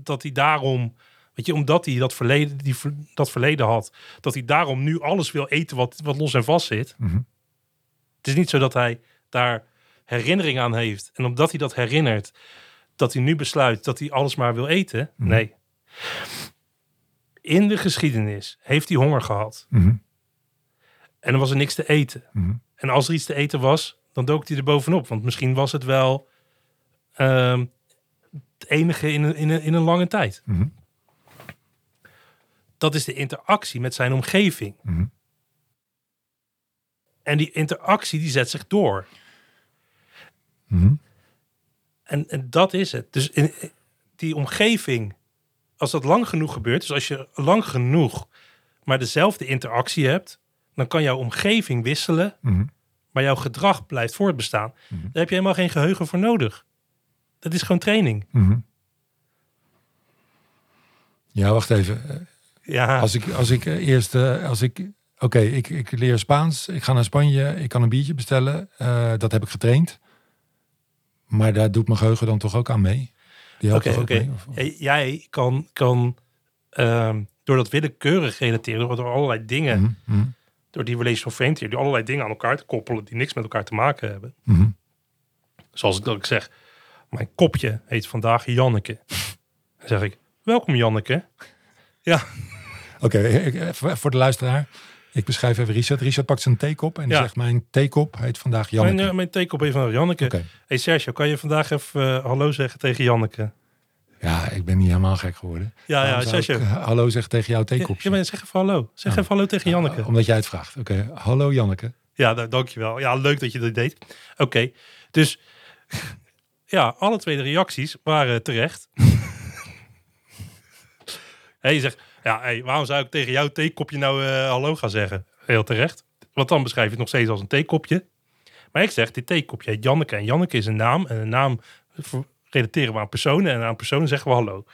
dat- hij daarom, weet je, omdat hij dat verleden, die, dat verleden had, dat hij daarom nu alles wil eten wat, wat los en vast zit. Mhm. Het is niet zo dat hij daar herinnering aan heeft. En omdat hij dat herinnert, dat hij nu besluit dat hij alles maar wil eten. Mhm. Nee. In de geschiedenis heeft hij honger gehad. Mhm. En er was er niks te eten. Mhm. En als er iets te eten was, dan dook hij er bovenop. Want misschien was het wel ehm, het enige in een, in, een, in een lange tijd. Mhm. Dat is de interactie met zijn omgeving. En die interactie die zet zich door. En, en dat is het. Dus in, die omgeving, als dat lang genoeg gebeurt, dus als je lang genoeg maar dezelfde interactie hebt, dan kan jouw omgeving wisselen, Mhm. maar jouw gedrag blijft voortbestaan. Mhm. Daar heb je helemaal geen geheugen voor nodig. Dat is gewoon training. Mhm. Ja, wacht even. Eh, Ja, Als ik, als ik eh, eerst, eh, als ik, oké, ik, ik leer Spaans, ik ga naar Spanje, ik kan een biertje bestellen, dat heb ik getraind. Maar daar doet mijn geheugen dan toch ook aan mee? Die helpt mee? Jij kan, kan ehm, door dat willekeurig relateren, door, door allerlei dingen, Mhm, mhm, door die relational frame theory, door allerlei dingen aan elkaar te koppelen die niks met elkaar te maken hebben. mhm. Zoals ik dat ik zeg, mijn kopje heet vandaag Janneke. Dan zeg ik, welkom Janneke. Ja, Oké, voor de luisteraar. Ik beschrijf even Richard. Richard pakt zijn theekop en Ja. zegt mijn theekop heet vandaag Janneke. mijn, eh, mijn theekop heet vandaag Janneke. Oké. Hey Sergio, kan je vandaag even eh, hallo zeggen tegen Janneke? Ja, ik ben niet helemaal gek geworden. Ja, ja, Sergio. ik, eh, hallo zeg tegen jouw Ja, theekopje. ja, maar zeg even hallo. Zeg Ja. even hallo tegen Janneke. Omdat jij het vraagt. Oké, hallo Janneke. Ja, da- dankjewel. Ja, leuk dat je dat deed. Oké, dus ja, alle twee de reacties waren terecht. hey, je zegt, ja, waarom zou ik tegen jouw theekopje nou eh, hallo gaan zeggen? Heel terecht. Want dan beschrijf je het nog steeds als een theekopje. Maar ik zeg, dit theekopje Janneke. En Janneke is een naam. En een naam relateren we aan personen. En aan personen zeggen we hallo.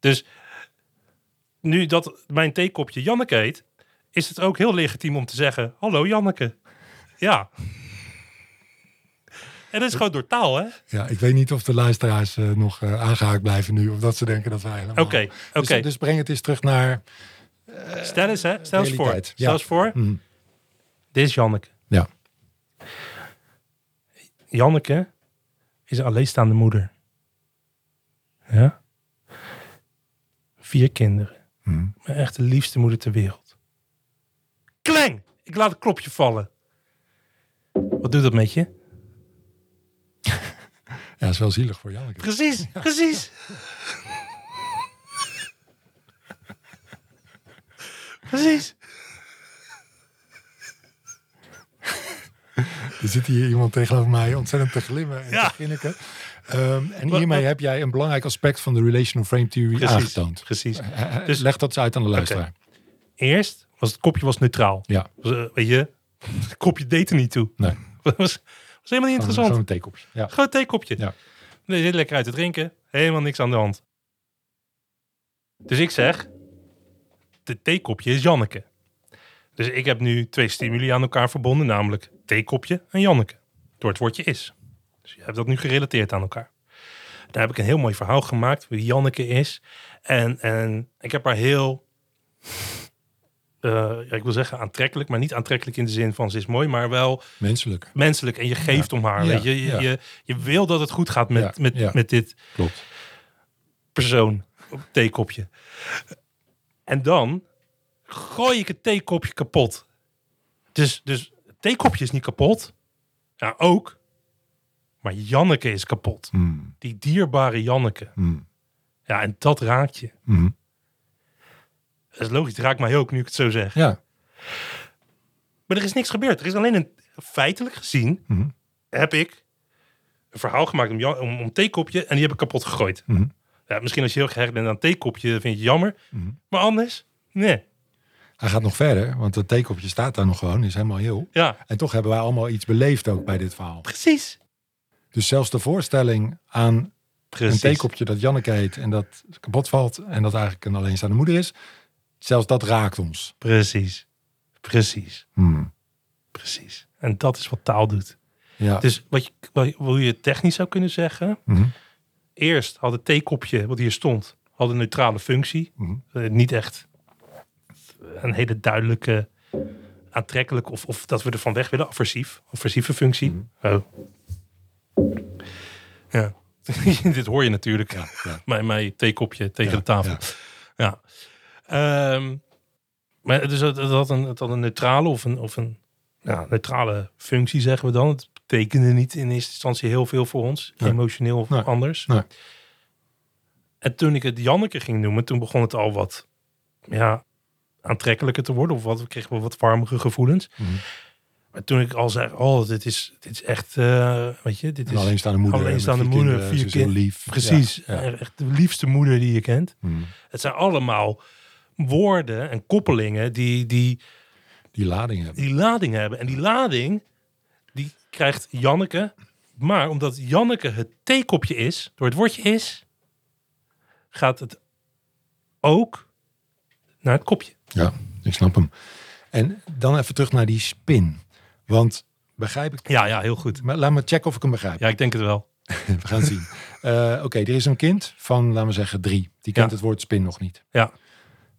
Dus nu dat mijn theekopje Janneke heet, is het ook heel legitiem om te zeggen, hallo Janneke. Ja. En dat is gewoon door taal, hè? Oké, Ja, ik weet niet of de luisteraars eh, nog eh, aangehaakt blijven nu. Of dat ze denken dat wij helemaal... oké. Dus, dus breng het eens terug naar... Stel eens, hè? Stel eens voor. Stel eens voor. Mhm. Dit is Janneke. Ja. Janneke is een alleenstaande moeder. Ja? Vier kinderen. Mhm. Mijn echt de liefste moeder ter wereld. Kleng! Ik laat het klopje vallen. Wat doet dat met je? Ja, is wel zielig voor Janneke. Precies, precies. precies. Er zit hier iemand tegenover mij ontzettend te glimmen en Ja. te grinniken. Ehm, en hiermee wat- heb jij een belangrijk aspect van de relational frame theory Precies. aangetoond. Precies. Eh, eh, Dus- Leg dat eens uit aan de luisteraar. Eerst was het kopje was neutraal. Ja, Was, eh, weet je, het kopje deed er niet toe. nee. was helemaal niet interessant. Zo'n theekopje. Ja. Gewoon een theekopje. Ja. Nee, zit lekker uit te drinken. Helemaal niks aan de hand. Dus ik zeg, de theekopje is Janneke. Dus ik heb nu twee stimuli aan elkaar verbonden, namelijk theekopje en Janneke. Door het woordje is. Dus je hebt dat nu gerelateerd aan elkaar. Daar heb ik een heel mooi verhaal gemaakt, wie Janneke is. En, en ik heb haar heel, ja, ik wil zeggen aantrekkelijk, maar niet aantrekkelijk in de zin van ze is mooi, maar wel Menselijk. menselijk en je geeft om haar. Weet je? Je, je, je wil dat het goed gaat met, met, met dit Klopt. persoon op theekopje. En dan gooi ik het theekopje kapot. Dus, dus het theekopje is niet kapot. Ja, ook. Maar Janneke is kapot. Mm, Die dierbare Janneke. mm, Ja, en dat raakt je. mm. Dat is logisch, het raakt mij ook nu ik het zo zeg. Ja. Maar er is niks gebeurd. Er is alleen een feitelijk gezien Mhm. heb ik een verhaal gemaakt om, om, om theekopje en die heb ik kapot gegooid. Mhm. Ja, misschien als je heel gehecht bent aan theekopje vind je het jammer. Mhm. Maar anders, nee. Hij gaat nog verder, want het theekopje staat daar nog gewoon, is helemaal heel. Ja, En toch hebben wij allemaal iets beleefd ook bij dit verhaal. precies. Dus zelfs de voorstelling aan een Precies. theekopje dat Janneke heet en dat kapot valt en dat eigenlijk een alleenstaande moeder is, zelfs dat raakt ons. Precies. Precies. Hmm. Precies. En dat is wat taal doet. Ja. Dus wat je, wat je- hoe je technisch zou kunnen zeggen. Mhm. Eerst had het theekopje wat hier stond, had een neutrale functie. Mhm. Eh, niet echt een hele duidelijke, aantrekkelijk of, of dat we er van weg willen. Aversief. Aversieve functie. Mhm. Oh. Ja. Dit hoor je natuurlijk. Ja, ja. Mijn, mijn theekopje tegen Ja, de tafel. ja. Ehm, maar dus het, het had een, het had een neutrale of een, of een ja, neutrale functie, zeggen we dan. Het betekende niet in eerste instantie heel veel voor ons. Nee. Emotioneel of Nee. anders. Nee. En toen ik het Janneke ging noemen, toen begon het al wat ja, aantrekkelijker te worden. Of wat, we kregen wel wat warmere gevoelens. Mhm. Maar toen ik al zei, oh, dit is, dit is echt, eh, weet je, dit is alleenstaande moeder. alleenstaande vier moeder, kinderen, vier ze is heel kind- lief. Precies, Ja, ja. echt de liefste moeder die je kent. Mhm. Het zijn allemaal woorden en koppelingen die, die Die lading hebben. die lading hebben. En die lading, die krijgt Janneke. Maar omdat Janneke het theekopje is, door het woordje is, gaat het ook naar het kopje. Ja, ik snap hem. En dan even terug naar die spin. Want begrijp ik... Ja, ja, heel goed. Maar laat me checken of ik hem begrijp. Ja, ik denk het wel. We gaan zien. Eh, Oké, er is een kind van, laten we zeggen, drie. Die kent Ja. het woord spin nog niet. Ja.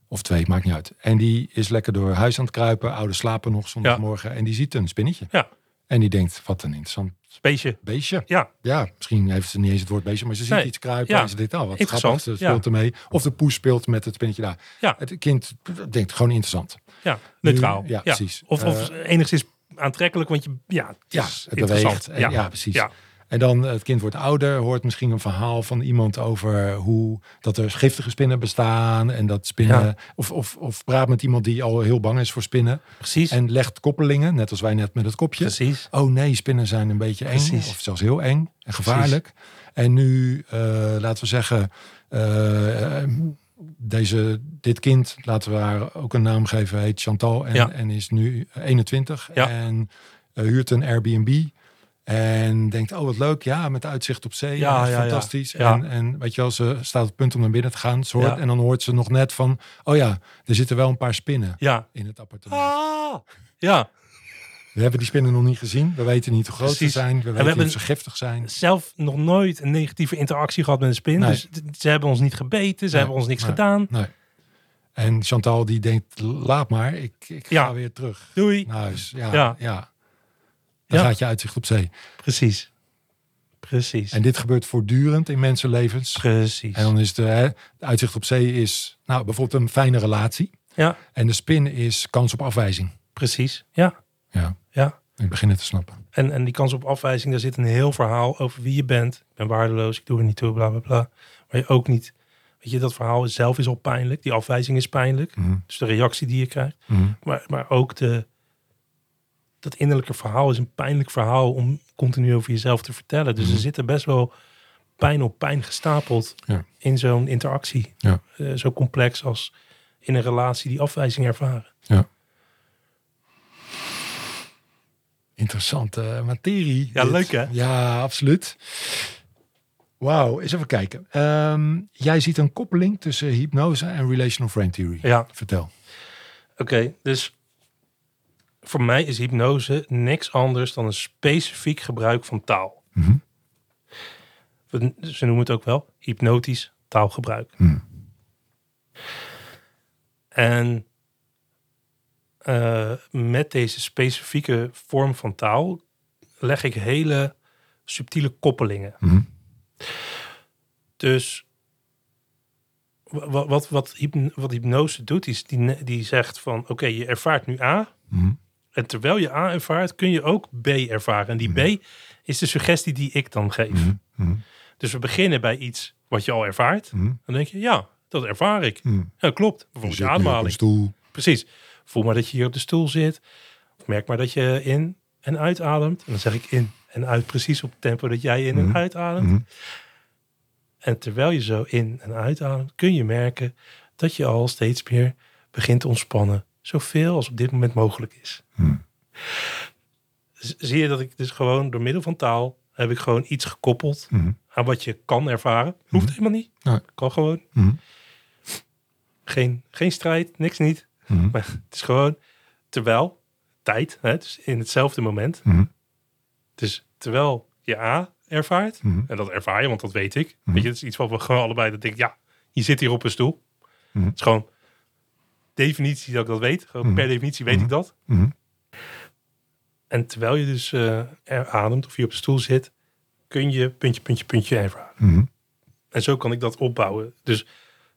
Of twee, maakt niet uit. En die is lekker door huis aan het kruipen. Ouders slapen nog zondagmorgen. En die ziet een spinnetje. Ja. En die denkt, wat een interessant Beestje. beestje. Ja, Ja, misschien heeft ze niet eens het woord beestje, maar ze ziet Nee. iets kruipen Ja. en ze denkt, oh, wat grappig, ze ja. speelt ermee. Of de poes speelt met het spinnetje daar. Ja. Het kind denkt gewoon interessant. ja. neutraal. ja, precies. Of, of enigszins aantrekkelijk, want je, ja, het Ja, het beweegt. En- ja, precies. Ja. En dan het kind wordt ouder, hoort misschien een verhaal van iemand over hoe dat er giftige spinnen bestaan en dat spinnen Ja. of, of, of praat met iemand die al heel bang is voor spinnen Precies. en legt koppelingen, net als wij net met het kopje. Precies. Oh nee, spinnen zijn een beetje eng Precies. of zelfs heel eng en gevaarlijk. En nu, eh, laten we zeggen, eh, deze, dit kind, laten we haar ook een naam geven, heet Chantal en, Ja. en is nu 21 Ja. en eh, huurt een Airbnb. En denkt, oh wat leuk, ja, met uitzicht op zee. Ja, ja, fantastisch. Ja. En, en weet je wel, ze staat op het punt om naar binnen te gaan. Ze hoort, Ja. En dan hoort ze nog net van, oh ja, er zitten wel een paar spinnen Ja. in het appartement. Ah. Ja. We hebben die spinnen nog niet gezien. We weten niet hoe groot Precies. ze zijn. We weten niet of ze giftig zijn. Zelf nog nooit een negatieve interactie gehad met een spin. Nee. Dus ze hebben ons niet gebeten. Ze Nee, hebben ons niks nee. gedaan. Nee. En Chantal die denkt, laat maar, ik, ik ga Ja. weer terug Doei. naar huis. Ja, ja. Ja. Dan Ja. gaat je uitzicht op zee. Precies. Precies. En dit gebeurt voortdurend in mensenlevens. Precies. En dan is de, hè, de uitzicht op zee is nou, bijvoorbeeld een fijne relatie. Ja, En de spin is kans op afwijzing. precies. Ja. Ja, Ja. ik begin het te snappen. En, en die kans op afwijzing, daar zit een heel verhaal over wie je bent. Ik ben waardeloos, ik doe er niet toe, bla bla bla. Maar je ook niet, weet je, dat verhaal zelf is al pijnlijk. Die afwijzing is pijnlijk. Mhm. Dus de reactie die je krijgt. Mhm. Maar, maar ook de, dat innerlijke verhaal is een pijnlijk verhaal om continu over jezelf te vertellen. Dus Mhm. er zitten best wel pijn op pijn gestapeld Ja. in zo'n interactie. Ja. Eh, zo complex als in een relatie die afwijzing ervaren. Interessante materie. Ja, dit. leuk, hè? Ja, absoluut. Wauw, eens even kijken. Ehm, jij ziet een koppeling tussen hypnose en relational frame theory. Ja, Vertel. Oké, dus voor mij is hypnose niks anders dan een specifiek gebruik van taal. Mhm. We- Ze noemen het ook wel hypnotisch taalgebruik. Mhm. En eh, met deze specifieke vorm van taal leg ik hele subtiele koppelingen. Mhm. Dus wa- wa- wat, wat, wat hypnose doet, is die, die zegt van oké, je ervaart nu A. Mhm. En terwijl je A ervaart, kun je ook B ervaren. En die B is de suggestie die ik dan geef. Mhm. Mhm. Dus we beginnen bij iets wat je al ervaart. Mhm. Dan denk je, ja, dat ervaar ik. Mhm. Ja, klopt. Je Bijvoorbeeld je een ademhaling. stoel. Precies. Voel maar dat je hier op de stoel zit. Of merk maar dat je in en uitademt. En dan zeg ik in en uit precies op het tempo dat jij in Mhm. en uitademt. Mhm. En terwijl je zo in en uitademt, kun je merken dat je al steeds meer begint te ontspannen. Zoveel als op dit moment mogelijk is. Z- Zie je dat ik dus gewoon door middel van taal heb ik gewoon iets gekoppeld Mhm. aan wat je kan ervaren. Hoeft helemaal niet. Kan gewoon. Geen, geen strijd, niks niet. Maar het is gewoon terwijl tijd, hè, dus in hetzelfde moment. Dus terwijl je A ervaart, en dat ervaar je, want dat weet ik. Weet je, het is iets wat we gewoon allebei, dat denk ik, ja, je zit hier op een stoel. Het is gewoon definitie dat ik dat weet. Gewoon Mhm. per definitie weet Mhm. ik dat. Mhm. En terwijl je dus eh, er ademt of je op de stoel zit, kun je puntje, puntje, puntje ervaren. Mhm. En zo kan ik dat opbouwen. Dus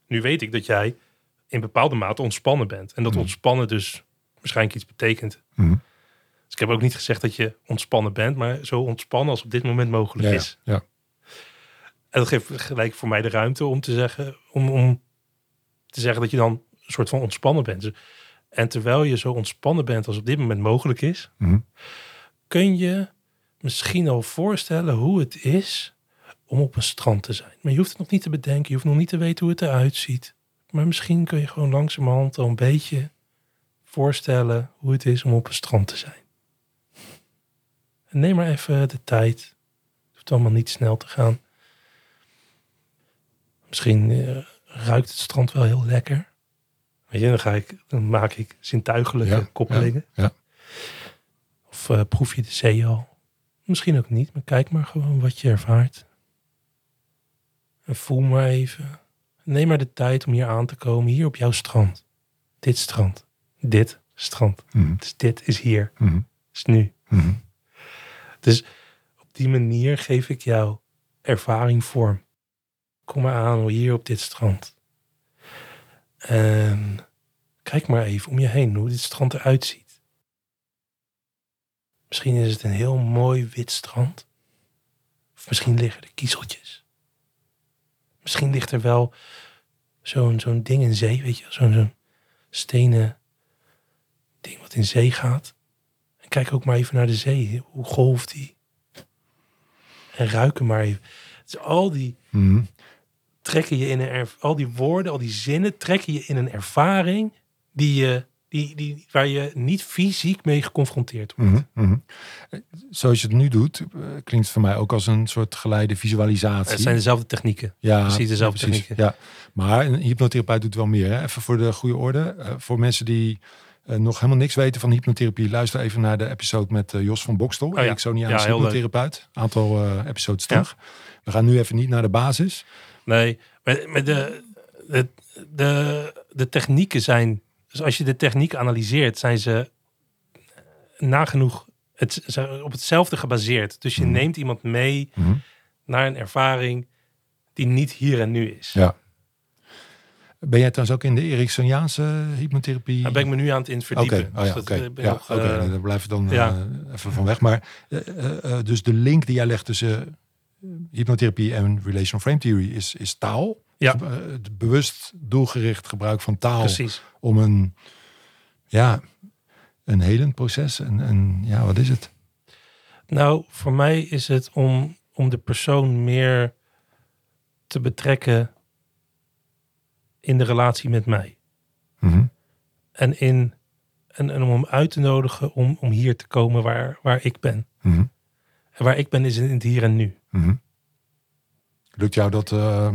nu weet ik dat jij in bepaalde mate ontspannen bent. En dat Mhm. ontspannen dus waarschijnlijk iets betekent. Mhm. Dus ik heb ook niet gezegd dat je ontspannen bent, maar zo ontspannen als op dit moment mogelijk Ja, is. ja. En dat geeft gelijk voor mij de ruimte om te zeggen, om, om te zeggen dat je dan soort van ontspannen bent. En terwijl je zo ontspannen bent als op dit moment mogelijk is, Mhm. kun je misschien al voorstellen hoe het is om op een strand te zijn. Maar je hoeft het nog niet te bedenken, je hoeft nog niet te weten hoe het eruit ziet. Maar misschien kun je gewoon langzamerhand al een beetje voorstellen hoe het is om op een strand te zijn. En neem maar even de tijd. Het hoeft allemaal niet snel te gaan. Misschien eh, ruikt het strand wel heel lekker. Weet je, dan, ga ik, dan maak ik zintuigelijke Ja, koppelingen. ja, ja. Of eh, proef je de zee al? Misschien ook niet, maar kijk maar gewoon wat je ervaart. En voel maar even. Neem maar de tijd om hier aan te komen, hier op jouw strand. Dit strand. Dit strand. Mhm. Dus dit is hier. Mhm. Is nu. Mhm. Dus op die manier geef ik jou ervaring vorm. Kom maar aan hier op dit strand. En kijk maar even om je heen hoe dit strand eruit ziet. Misschien is het een heel mooi wit strand. Of misschien liggen er kiezeltjes. Misschien ligt er wel zo'n zo'n ding in zee, weet je, zo'n zo'n stenen ding wat in zee gaat. En kijk ook maar even naar de zee. Hoe golft die? En ruik hem maar even. Dus al die Mhm. Trekken je in een al die woorden, al die zinnen trekken je in een ervaring die je, die, die, waar je niet fysiek mee geconfronteerd wordt. Mhm, mhm. Zoals je het nu doet, eh, klinkt het voor mij ook als een soort geleide visualisatie. Het zijn dezelfde technieken. ja, precies dezelfde precies, technieken. Ja. Maar een hypnotherapeut doet wel meer. Hè? Even voor de goede orde. Eh, voor mensen die eh, nog helemaal niks weten van hypnotherapie, luister even naar de episode met Jos van Bokstel. ja. Ericksoniaanse Ja, heel leuk. hypnotherapeut. Aantal episodes terug. We gaan nu even niet naar de basis. Nee, met de, de, de, de technieken zijn, dus als je de techniek analyseert, zijn ze nagenoeg het, zijn op hetzelfde gebaseerd. Dus je Mhm. neemt iemand mee Mhm. naar een ervaring die niet hier en nu is. Ja. Ben jij trouwens ook in de Ericksoniaanse hypnotherapie? Daar ben ik me nu aan het in verdiepen. Oké, oh ja, Dus Ja, daar we dan ja. even van weg. Maar eh, eh, eh, dus de link die jij legt tussen hypnotherapie en relational frame theory is, is taal. Ja. Dus, eh, het bewust doelgericht gebruik van taal precies. om een, ja, een helend proces. En, en ja, wat is het? Nou, voor mij is het om, om de persoon meer te betrekken in de relatie met mij. Mhm. En, in, en, en om hem uit te nodigen om, om hier te komen waar, waar ik ben. Mhm. En waar ik ben is in het hier en nu. Mhm. Lukt jou dat eh,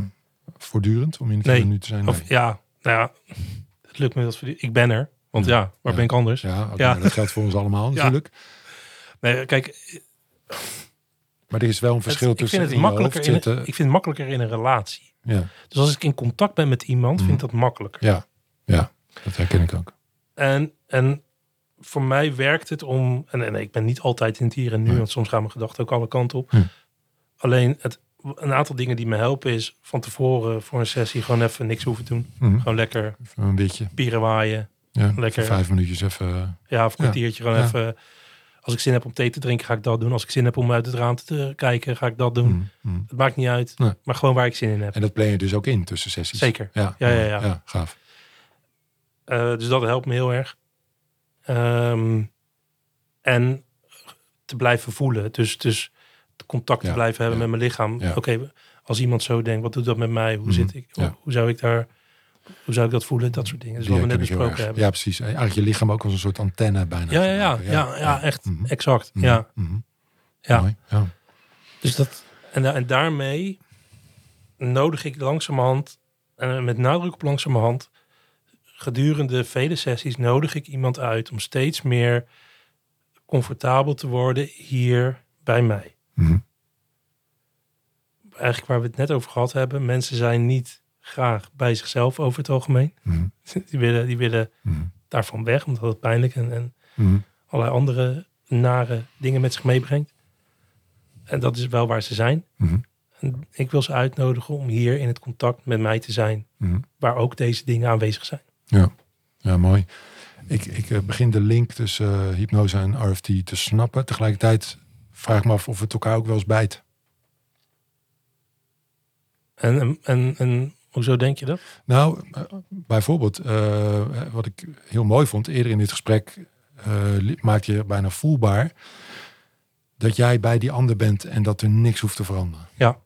voortdurend om in het Nee. hier en nu te zijn? Of Nee. ja, nou ja, het lukt me dat voor Ik ben er. Want ja, waar Ja. ben ik anders? Ja, dat geldt voor ons allemaal natuurlijk. Nee, kijk, Maar er is wel een het- verschil ik tussen vind het makkelijker in, zitten. ik vind het makkelijker in een relatie. Ja, Dus als ik in contact ben met iemand, Mhm. vind ik dat makkelijker. ja, ja, dat herken ik ook. En, en voor mij werkt het om. En, en ik ben niet altijd in het hier en nu, Nee. want soms gaan mijn gedachten ook alle kanten op. Hm. Alleen het, een aantal dingen die me helpen is van tevoren voor een sessie gewoon even niks hoeven doen. Mhm. Gewoon lekker Even een beetje. pieren waaien. Ja, Lekker. vijf minuutjes even. eh, Ja, of een kwartiertje gewoon Ja. even. Als ik zin heb om thee te drinken, ga ik dat doen. Als ik zin heb om uit het raam te kijken, ga ik dat doen. mm, mm. Het maakt niet uit, Nee. maar gewoon waar ik zin in heb. En dat plan je dus ook in tussen sessies. Zeker. Ja, Ja, ja, ja. ja gaaf. Eh, dus dat helpt me heel erg. Ehm, en te blijven voelen. Dus, dus contact te blijven hebben met mijn lichaam. Oké, als iemand zo denkt, wat doet dat met mij? Hoe Mhm, zit ik? Hoe zou ik daar... Hoe zou ik dat voelen? Dat soort dingen. Dus wat we net besproken hebben. Ja, precies. Eigenlijk je lichaam ook als een soort antenne bijna. Ja, ja, ja. Ja, ja, echt. Mhm. Exact. Mhm. Ja. Ja. Dus dat, en, en daarmee nodig ik langzamerhand, en met nadruk op langzamerhand, gedurende vele sessies nodig ik iemand uit om steeds meer comfortabel te worden hier bij mij. Mhm. Eigenlijk waar we het net over gehad hebben, mensen zijn niet graag bij zichzelf over het algemeen. Mhm. Die willen, die willen Mhm. daarvan weg, omdat het pijnlijk en, en allerlei andere nare dingen met zich meebrengt. En dat is wel waar ze zijn. En ik wil ze uitnodigen om hier in het contact met mij te zijn, waar ook deze dingen aanwezig zijn. Ja. ja, mooi. Ik, ik eh, begin de link tussen eh, hypnose en RFT te snappen. Tegelijkertijd vraag me af of het elkaar ook wel eens bijt. En, en, en, hoezo denk je dat? Nou, eh, bijvoorbeeld, eh, wat ik heel mooi vond eerder in dit gesprek, eh, li- maak je bijna voelbaar dat jij bij die ander bent en dat er niks hoeft te veranderen. Ja.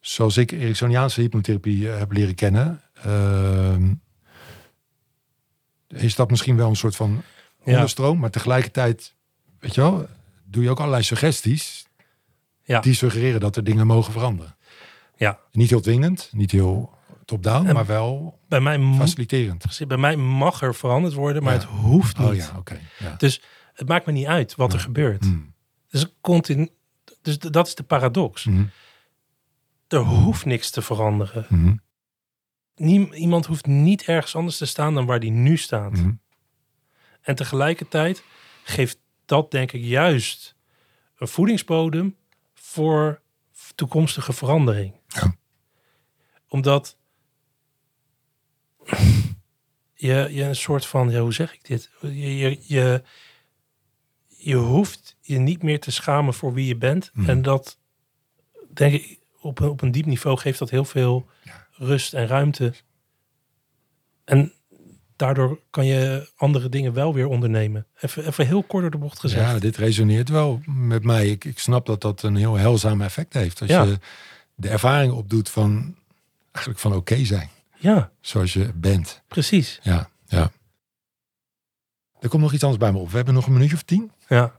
Zoals ik Ericksoniaanse hypnotherapie eh, heb leren kennen, ehm, is dat misschien wel een soort van Ja. onderstroom, maar tegelijkertijd, weet je wel, doe je ook allerlei suggesties Ja. die suggereren dat er dingen mogen veranderen. Ja. Niet heel dwingend, niet heel top-down, maar wel Bij mij, faciliterend. bij mij mag er veranderd worden, maar Ja. het hoeft niet. Oh ja, oké. Ja. Dus het maakt me niet uit wat er gebeurt. Mm. Dus, continu, dus dat is de paradox. Mhm. Er hoeft niks te veranderen. Mhm. Niem- iemand hoeft niet ergens anders te staan dan waar die nu staat. Mhm. En tegelijkertijd geeft dat denk ik juist een voedingsbodem voor toekomstige verandering. Ja. Omdat je, je een soort van, ja, hoe zeg ik dit? Je, je, je, je hoeft je niet meer te schamen voor wie je bent. Mhm. En dat, denk ik, op een, op een diep niveau geeft dat heel veel Ja. rust en ruimte. En daardoor kan je andere dingen wel weer ondernemen. Even, even heel kort door de bocht gezegd. Ja, dit resoneert wel met mij. Ik, ik snap dat dat een heel heilzaam effect heeft. Als Ja. je de ervaring opdoet van eigenlijk van oké zijn. Ja, Zoals je bent. precies. Ja, ja. Er komt nog iets anders bij me op. We hebben nog een minuutje of tien. Ja,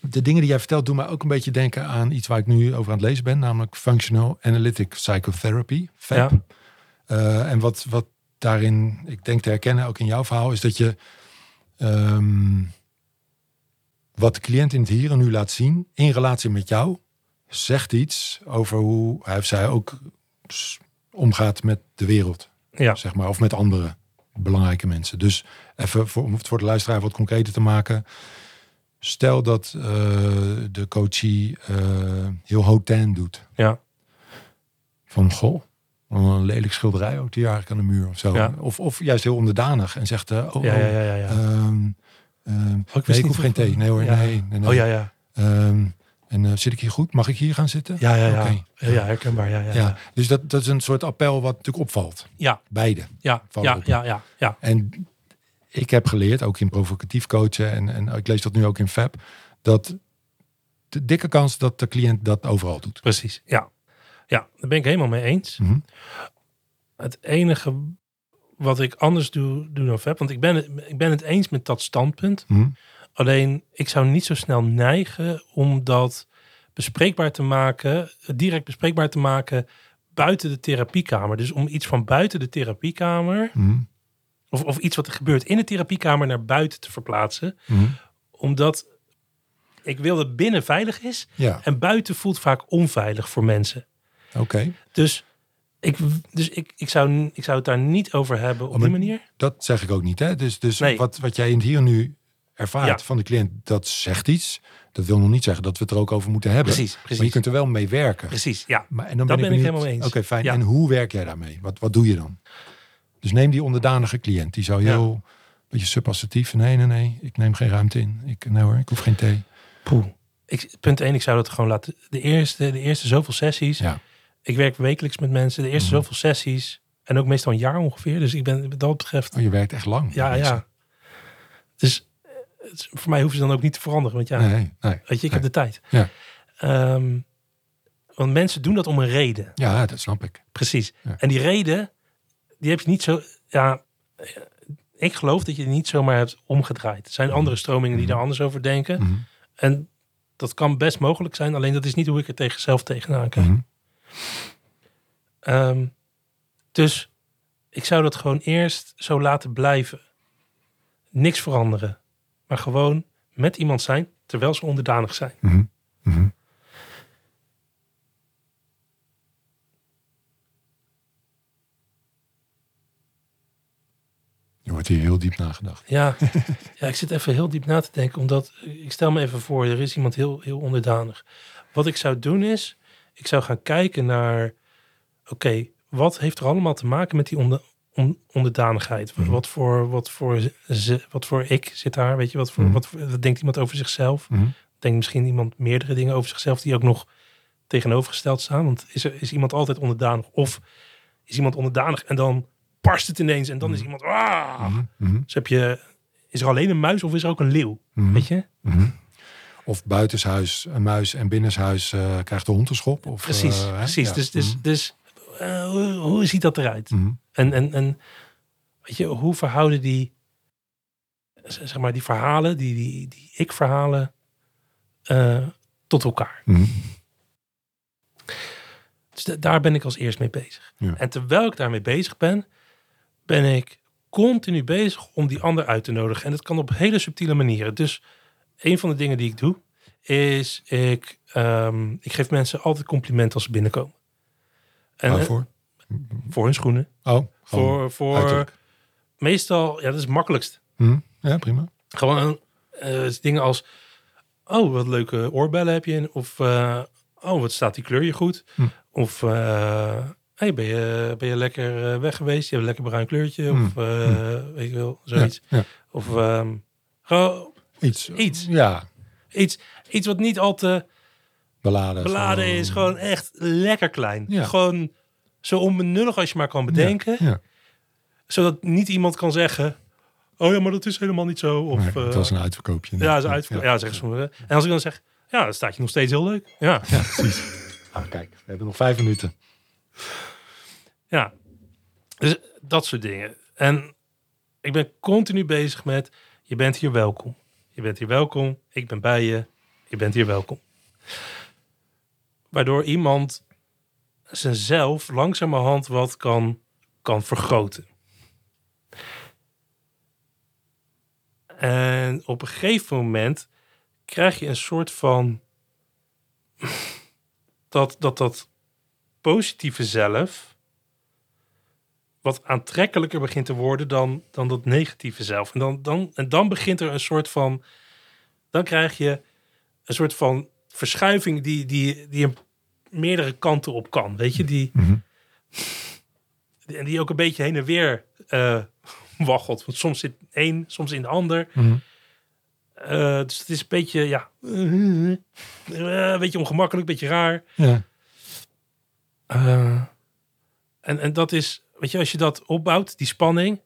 De dingen die jij vertelt doen mij ook een beetje denken aan iets waar ik nu over aan het lezen ben. Namelijk Functional Analytic Psychotherapy, FAP. Ja. Eh, en wat, wat daarin, ik denk te herkennen, ook in jouw verhaal, is dat je ehm, wat de cliënt in het hier en nu laat zien, in relatie met jou, zegt iets over hoe hij of zij ook omgaat met de wereld, ja, zeg maar, of met andere belangrijke mensen. Dus even voor, om het voor de luisteraar wat concreter te maken. Stel dat eh, de coachie eh, heel hotain doet. ja, Van goh, een lelijk schilderij ook die eigenlijk aan de muur of zo. Ja. Of, of juist heel onderdanig en zegt, eh, oh, ja, oh, ja, ja, ja, ehm, ehm, wist nee, ik hoef geen thee. Nee hoor, Ja. nee, nee, nee. Oh ja, ja. Ehm, en eh, zit ik hier goed? Mag ik hier gaan zitten? Ja, ja, ja. Ja, ja, herkenbaar. Ja, ja, Ja, dus dat, dat is een soort appel wat natuurlijk opvalt. Ja, Beide. ja, ja, ja, ja, ja. En ik heb geleerd, ook in provocatief coachen, en, en ik lees dat nu ook in FAB, dat de dikke kans dat de cliënt dat overal doet. Precies. Ja. Ja, daar ben ik helemaal mee eens. Mhm. Het enige wat ik anders doe, doe dan Fab, want ik ben, het, ik ben het eens met dat standpunt. Mhm. Alleen ik zou niet zo snel neigen om dat bespreekbaar te maken, direct bespreekbaar te maken buiten de therapiekamer. Dus om iets van buiten de therapiekamer, Mhm. of, of iets wat er gebeurt in de therapiekamer naar buiten te verplaatsen. Omdat ik wil dat binnen veilig is Ja, en buiten voelt vaak onveilig voor mensen. Oké. Dus ik, dus ik, ik, zou, ik zou het daar niet over hebben op maar- die manier. Dat zeg ik ook niet. Hè? Dus, dus Nee. wat, wat jij in het hier nu ervaart Ja. van de cliënt, dat zegt iets. Dat wil nog niet zeggen dat we het er ook over moeten hebben. Precies, Maar je precies. kunt er wel mee werken. Precies, ja. Maar, en dan Dat ben, ben ik benieuwd- helemaal eens. Oké, fijn. Ja. En hoe werk jij daarmee? Wat, wat doe je dan? Dus neem die onderdanige cliënt. Die zou heel beetje subassertief. Nee, nee, nee. Ik neem geen ruimte in. Ik, nee hoor, ik hoef geen thee. Poeh. Ik, punt 1, ik zou dat gewoon laten. De eerste, de eerste zoveel sessies. Ja. Ik werk wekelijks met mensen. De eerste Mhm. zoveel sessies. En ook meestal een jaar ongeveer. Dus ik ben wat dat betreft. Oh, je werkt echt lang. Ja, ja. Dus eh, voor mij hoeven ze dan ook niet te veranderen. Want ja, Nee, nee. weet je, ik nee. heb de tijd. Ja. Ehm, want mensen doen dat om een reden. Ja, dat snap ik. Precies. Ja. En die reden, die heb je niet zo. Ja, eh, ik geloof dat je die niet zomaar hebt omgedraaid. Er zijn andere stromingen die Mhm. daar anders over denken. Mhm. En dat kan best mogelijk zijn, alleen dat is niet hoe ik er tegen zelf tegenaan kijk. Ehm, dus ik zou dat gewoon eerst zo laten blijven. Niks veranderen. Maar gewoon met iemand zijn terwijl ze onderdanig zijn. Mhm. Mhm. Je wordt hier heel diep nagedacht. Ja, ja, ik zit even heel diep na te denken, omdat ik stel me even voor, er is iemand heel, heel onderdanig. Wat ik zou doen is, ik zou gaan kijken naar, oké, wat heeft er allemaal te maken met die onder, on- onderdanigheid? Mhm. Wat, voor, wat, voor ze, wat voor ik zit daar, weet je, wat, voor, Mhm. wat, voor- wat denkt iemand over zichzelf? Mhm. Denkt misschien iemand meerdere dingen over zichzelf die ook nog tegenovergesteld staan? Want is, er, is iemand altijd onderdanig? Of is iemand onderdanig en dan barst het ineens en dan is iemand... Ah! Dus heb je, is er alleen een muis of is er ook een leeuw? Weet je? Of buitenshuis een muis en binnenshuis eh, krijgt de hond een schop. Of, Precies, eh, precies. Ja. Dus, dus, Mhm. dus eh, hoe, hoe ziet dat eruit? Mhm. En, en, en weet je, hoe verhouden die, zeg maar, die verhalen, die, die, die ik-verhalen, tot elkaar? Mhm. Dus da- daar ben ik als eerst mee bezig. Ja. En terwijl ik daarmee bezig ben, ben ik continu bezig om die ander uit te nodigen. En dat kan op hele subtiele manieren. Dus een van de dingen die ik doe, is ik, ehm, ik geef mensen altijd complimenten als ze binnenkomen. En, eh, Waarvoor? voor hun schoenen. Oh, Voor, voor uiterlijk. meestal, ja, dat is het makkelijkst. Hm, Ja, prima. Gewoon eh, dingen als, oh, wat leuke oorbellen heb je in. Of, eh, oh, wat staat die kleur je goed. Hm. Of, eh, hey, ben je, ben je lekker eh, weg geweest? Je hebt een lekker bruin kleurtje. Hm. Of, eh, weet je wel, zoiets. Ja, ja. Of, gewoon Iets. Iets. Ja, iets, iets wat niet al te beladen. beladen is. Gewoon echt lekker klein. Ja. Gewoon zo onbenullig als je maar kan bedenken. Ja. Zodat niet iemand kan zeggen, oh ja, maar dat is helemaal niet zo. Of, Nee, het eh, was een uitverkoopje. Ja, ze uit. Ja, zeggen sommigen. En als ik dan zeg, ja, dan staat je nog steeds heel leuk. Ja, Ja, precies. Ah, kijk, we hebben nog vijf minuten. ja. Dus dat soort dingen. En ik ben continu bezig met, je bent hier welkom. Je bent hier welkom. Ik ben bij je. Je bent hier welkom. Waardoor iemand zichzelf langzamerhand wat kan, kan vergroten. En op een gegeven moment krijg je een soort van dat dat, dat positieve zelf wat aantrekkelijker begint te worden dan, dan dat negatieve zelf. En dan, dan, en dan begint er een soort van, dan krijg je een soort van verschuiving die, die, die een meerdere kanten op kan. Weet je, die, Mhm. en die ook een beetje heen en weer eh waggelt. Want soms zit één, soms in de ander. Mhm. Eh, dus het is een beetje, ja, eh, een beetje ongemakkelijk, een beetje raar. Ja. Eh, en, en dat is, weet je, als je dat opbouwt, die spanning,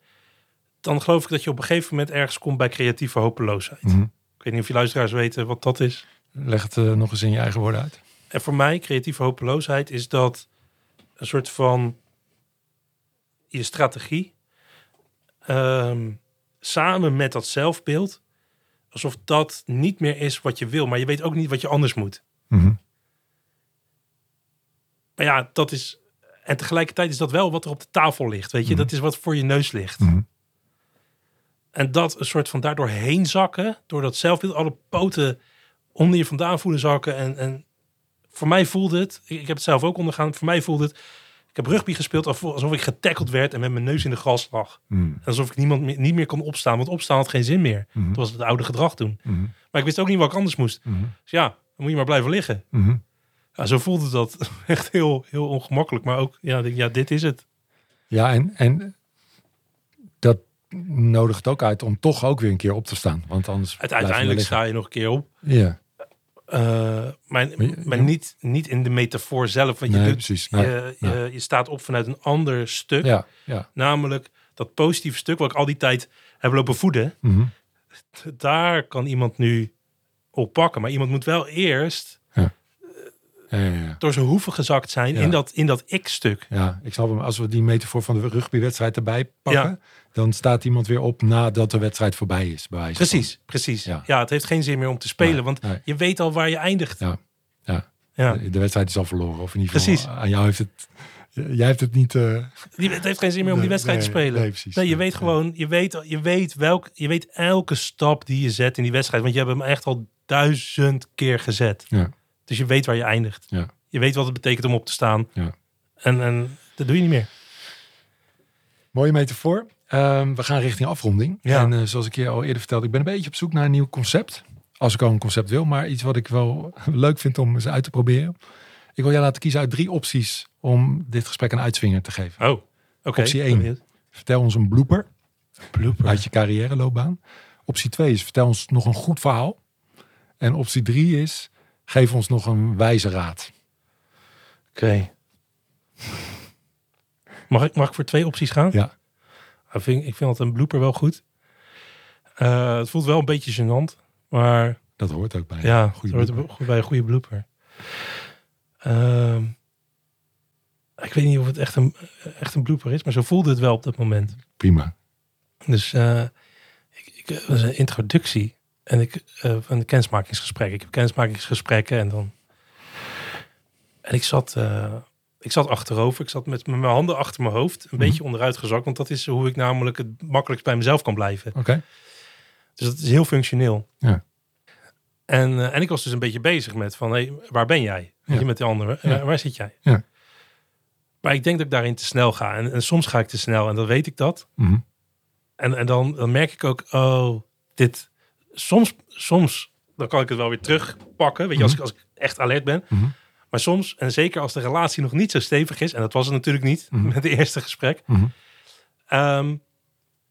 dan geloof ik dat je op een gegeven moment ergens komt bij creatieve hopeloosheid. Mhm. Ik weet niet of je luisteraars weten wat dat is. Leg het eh, nog eens in je eigen woorden uit. En voor mij, creatieve hopeloosheid, is dat een soort van je strategie ehm, samen met dat zelfbeeld, alsof dat niet meer is wat je wil, maar je weet ook niet wat je anders moet. Mhm. Maar ja, dat is. En tegelijkertijd is dat wel wat er op de tafel ligt. Weet je, Mhm. dat is wat voor je neus ligt. Mhm. En dat een soort van daardoor heen zakken, door dat zelfbeeld, alle poten onder je vandaan voelen zakken. En, en voor mij voelde het, ik, heb het zelf ook ondergaan, voor mij voelde het, ik heb rugby gespeeld alsof alsof ik getackeld werd en met mijn neus in de gras lag. Mhm. Alsof ik niemand meer, niet meer kon opstaan, want opstaan had geen zin meer. Dat was het oude gedrag toen. Maar ik wist ook niet wat ik anders moest. Dus ja, dan moet je maar blijven liggen. Ja, zo voelde dat echt heel, heel ongemakkelijk. Maar ook, ja, ja dit is het. Ja, en, en dat nodigt ook uit om toch ook weer een keer op te staan. Want anders Uiteindelijk sta je nog een keer op. Ja, Eh, maar Maar niet, niet in de metafoor zelf. Want je, nee, doet, precies. Nee. je, je, je staat op vanuit een ander stuk. Ja, ja. Namelijk dat positieve stuk wat ik al die tijd heb lopen voeden. Mhm. Daar kan iemand nu op pakken. Maar iemand moet wel eerst. Door zijn hoeven gezakt zijn in dat, in dat ik-stuk. Ja, ik snap hem. Als we die metafoor van de rugbywedstrijd erbij pakken, dan staat iemand weer op nadat de wedstrijd voorbij is. Bij wijze van. Precies, precies. Ja. Ja. het heeft geen zin meer om te spelen. Want nee. je weet al waar je eindigt. Ja, ja. Ja. De, de wedstrijd is al verloren. Of in ieder geval, Precies. aan jou heeft het... Jij hebt het niet... eh, Die- Het heeft geen zin meer om die Nee, wedstrijd te spelen. nee, precies. Nee, je Nee, weet gewoon, je weet, je weet welk, je weet elke stap die je zet in die wedstrijd. Want je hebt hem echt al duizend keer gezet. Ja. Dus je weet waar je eindigt. Ja. Je weet wat het betekent om op te staan. Ja. En, en dat doe je niet meer. Mooie metafoor. Ehm, we gaan richting afronding. Ja. En eh, zoals ik je al eerder vertelde, ik ben een beetje op zoek naar een nieuw concept. Als ik al een concept wil, maar iets wat ik wel leuk vind om eens uit te proberen. Ik wil jou laten kiezen uit drie opties om dit gesprek een uitswinger te geven. Oh, oké. Optie ben één. benieuwd. Vertel ons een blooper Blooper. uit je carrière loopbaan. Optie 2 is vertel ons nog een goed verhaal. En optie 3 is geef ons nog een wijze raad. Oké. Mag ik, mag ik voor twee opties gaan? Ja. Ik vind, ik vind dat een blooper wel goed. Eh, het voelt wel een beetje gênant. Maar Dat hoort ook bij. ja, een goede dat hoort blooper. bij een goede blooper. Ehm, ik weet niet of het echt een, echt een blooper is, maar zo voelde het wel op dat moment. Prima. Dus eh, ik, ik, het was een introductie en ik van een kennismakingsgesprek. Ik heb kennismakingsgesprekken en dan. En ik zat, eh, ik zat achterover. Ik zat met, met mijn handen achter mijn hoofd. Een Mhm. beetje onderuit gezakt. Want dat is hoe ik namelijk het makkelijkst bij mezelf kan blijven. Oké. Dus dat is heel functioneel. Ja. En, eh, en ik was dus een beetje bezig met van, hey, waar ben jij? Ja. je, met de anderen. Ja. Waar, waar zit jij? Ja. Maar ik denk dat ik daarin te snel ga. En, en soms ga ik te snel en dan weet ik dat. Mhm. En, en dan, dan merk ik ook, oh, dit... Soms, soms dan kan ik het wel weer terugpakken. Weet je, als, ik, als ik echt alert ben. Mhm. Maar soms, en zeker als de relatie nog niet zo stevig is... en dat was het natuurlijk niet Mhm. met het eerste gesprek... Mhm. ehm,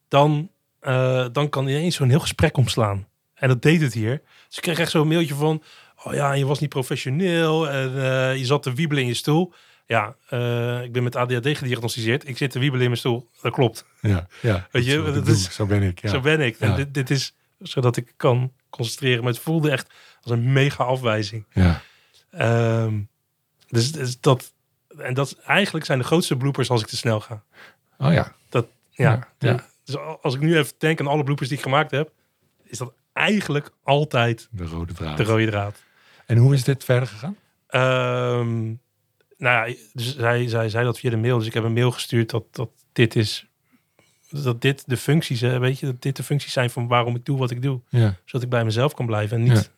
dan, eh, dan kan ineens zo'n heel gesprek omslaan. En dat deed het hier. Dus ik kreeg echt zo'n mailtje van... oh ja, je was niet professioneel... en eh, je zat te wiebelen in je stoel. Ja, eh, ik ben met ADHD gediagnosticeerd. Ik zit te wiebelen in mijn stoel. Dat klopt. Ja, ja. Weet je, dat dat is-. Zo ben ik. Ja. Zo ben ik. En Ja. dit, dit is zodat ik kan concentreren. Maar het voelde echt als een mega afwijzing. Ja. Ehm, dus, dus dat... En dat eigenlijk zijn de grootste bloopers als ik te snel ga. Oh ja. Ja, Ja, ja. Dus als ik nu even denk aan alle bloopers die ik gemaakt heb, is dat eigenlijk altijd De rode draad. de rode draad. En hoe is dit verder gegaan? Ehm, nou ja, dus zij, zij zei dat via de mail. Dus ik heb een mail gestuurd dat, dat dit is. Dat dit de functies, hè, weet je, dat dit de functies zijn van waarom ik doe wat ik doe. Ja. Zodat ik bij mezelf kan blijven en niet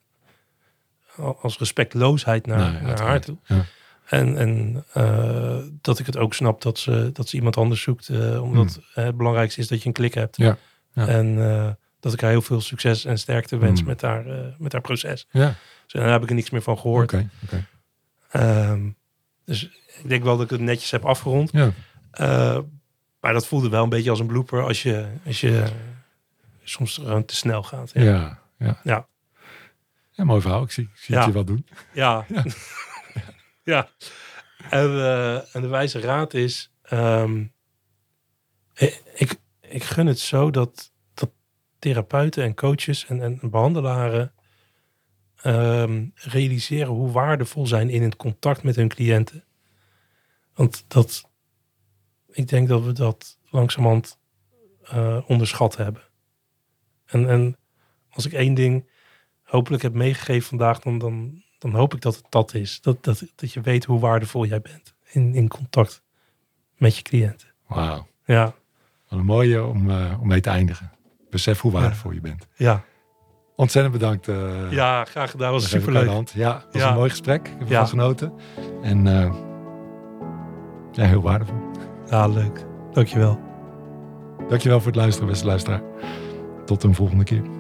als respectloosheid naar, haar toe. Ja. En, en eh, dat ik het ook snap dat ze, dat ze iemand anders zoekt. eh, omdat eh, het belangrijkste is dat je een klik hebt. Hmm. Ja. En eh, dat ik haar heel veel succes en sterkte wens Hmm. met, haar, met haar proces. Ja. Dus daar heb ik er niks meer van gehoord. Oké. Oké. Ehm, dus ik denk wel dat ik het netjes heb afgerond. Ja. Maar dat voelde wel een beetje als een blooper als je, als je soms gewoon te snel gaat. Ja. Ja. Ja. Ja. Ja, mooi verhaal. Ik zie, ik zie het je wel doen. Ja. ja. En, eh, en de wijze raad is... ehm, ik, ik, gun het zo dat, dat therapeuten en coaches en, en behandelaren... ehm, realiseren hoe waardevol zijn in het contact met hun cliënten. Want dat... Ik denk dat we dat langzamerhand eh, onderschat hebben. En, en als ik één ding hopelijk heb meegegeven vandaag, dan, dan, dan hoop ik dat het dat is. Dat, dat, dat je weet hoe waardevol jij bent in, in contact met je cliënten. Wauw. Ja, Wat een mooie om, eh, om mee te eindigen. Besef hoe waardevol je bent. ja, Ontzettend bedankt. eh ja graag gedaan. was superleuk. Ja, het was Ja. een mooi gesprek. Ik heb ervan Ja. genoten. En ja, heel waardevol. Ja, leuk. Dankjewel. Dankjewel voor het luisteren, beste luisteraar. Tot een volgende keer.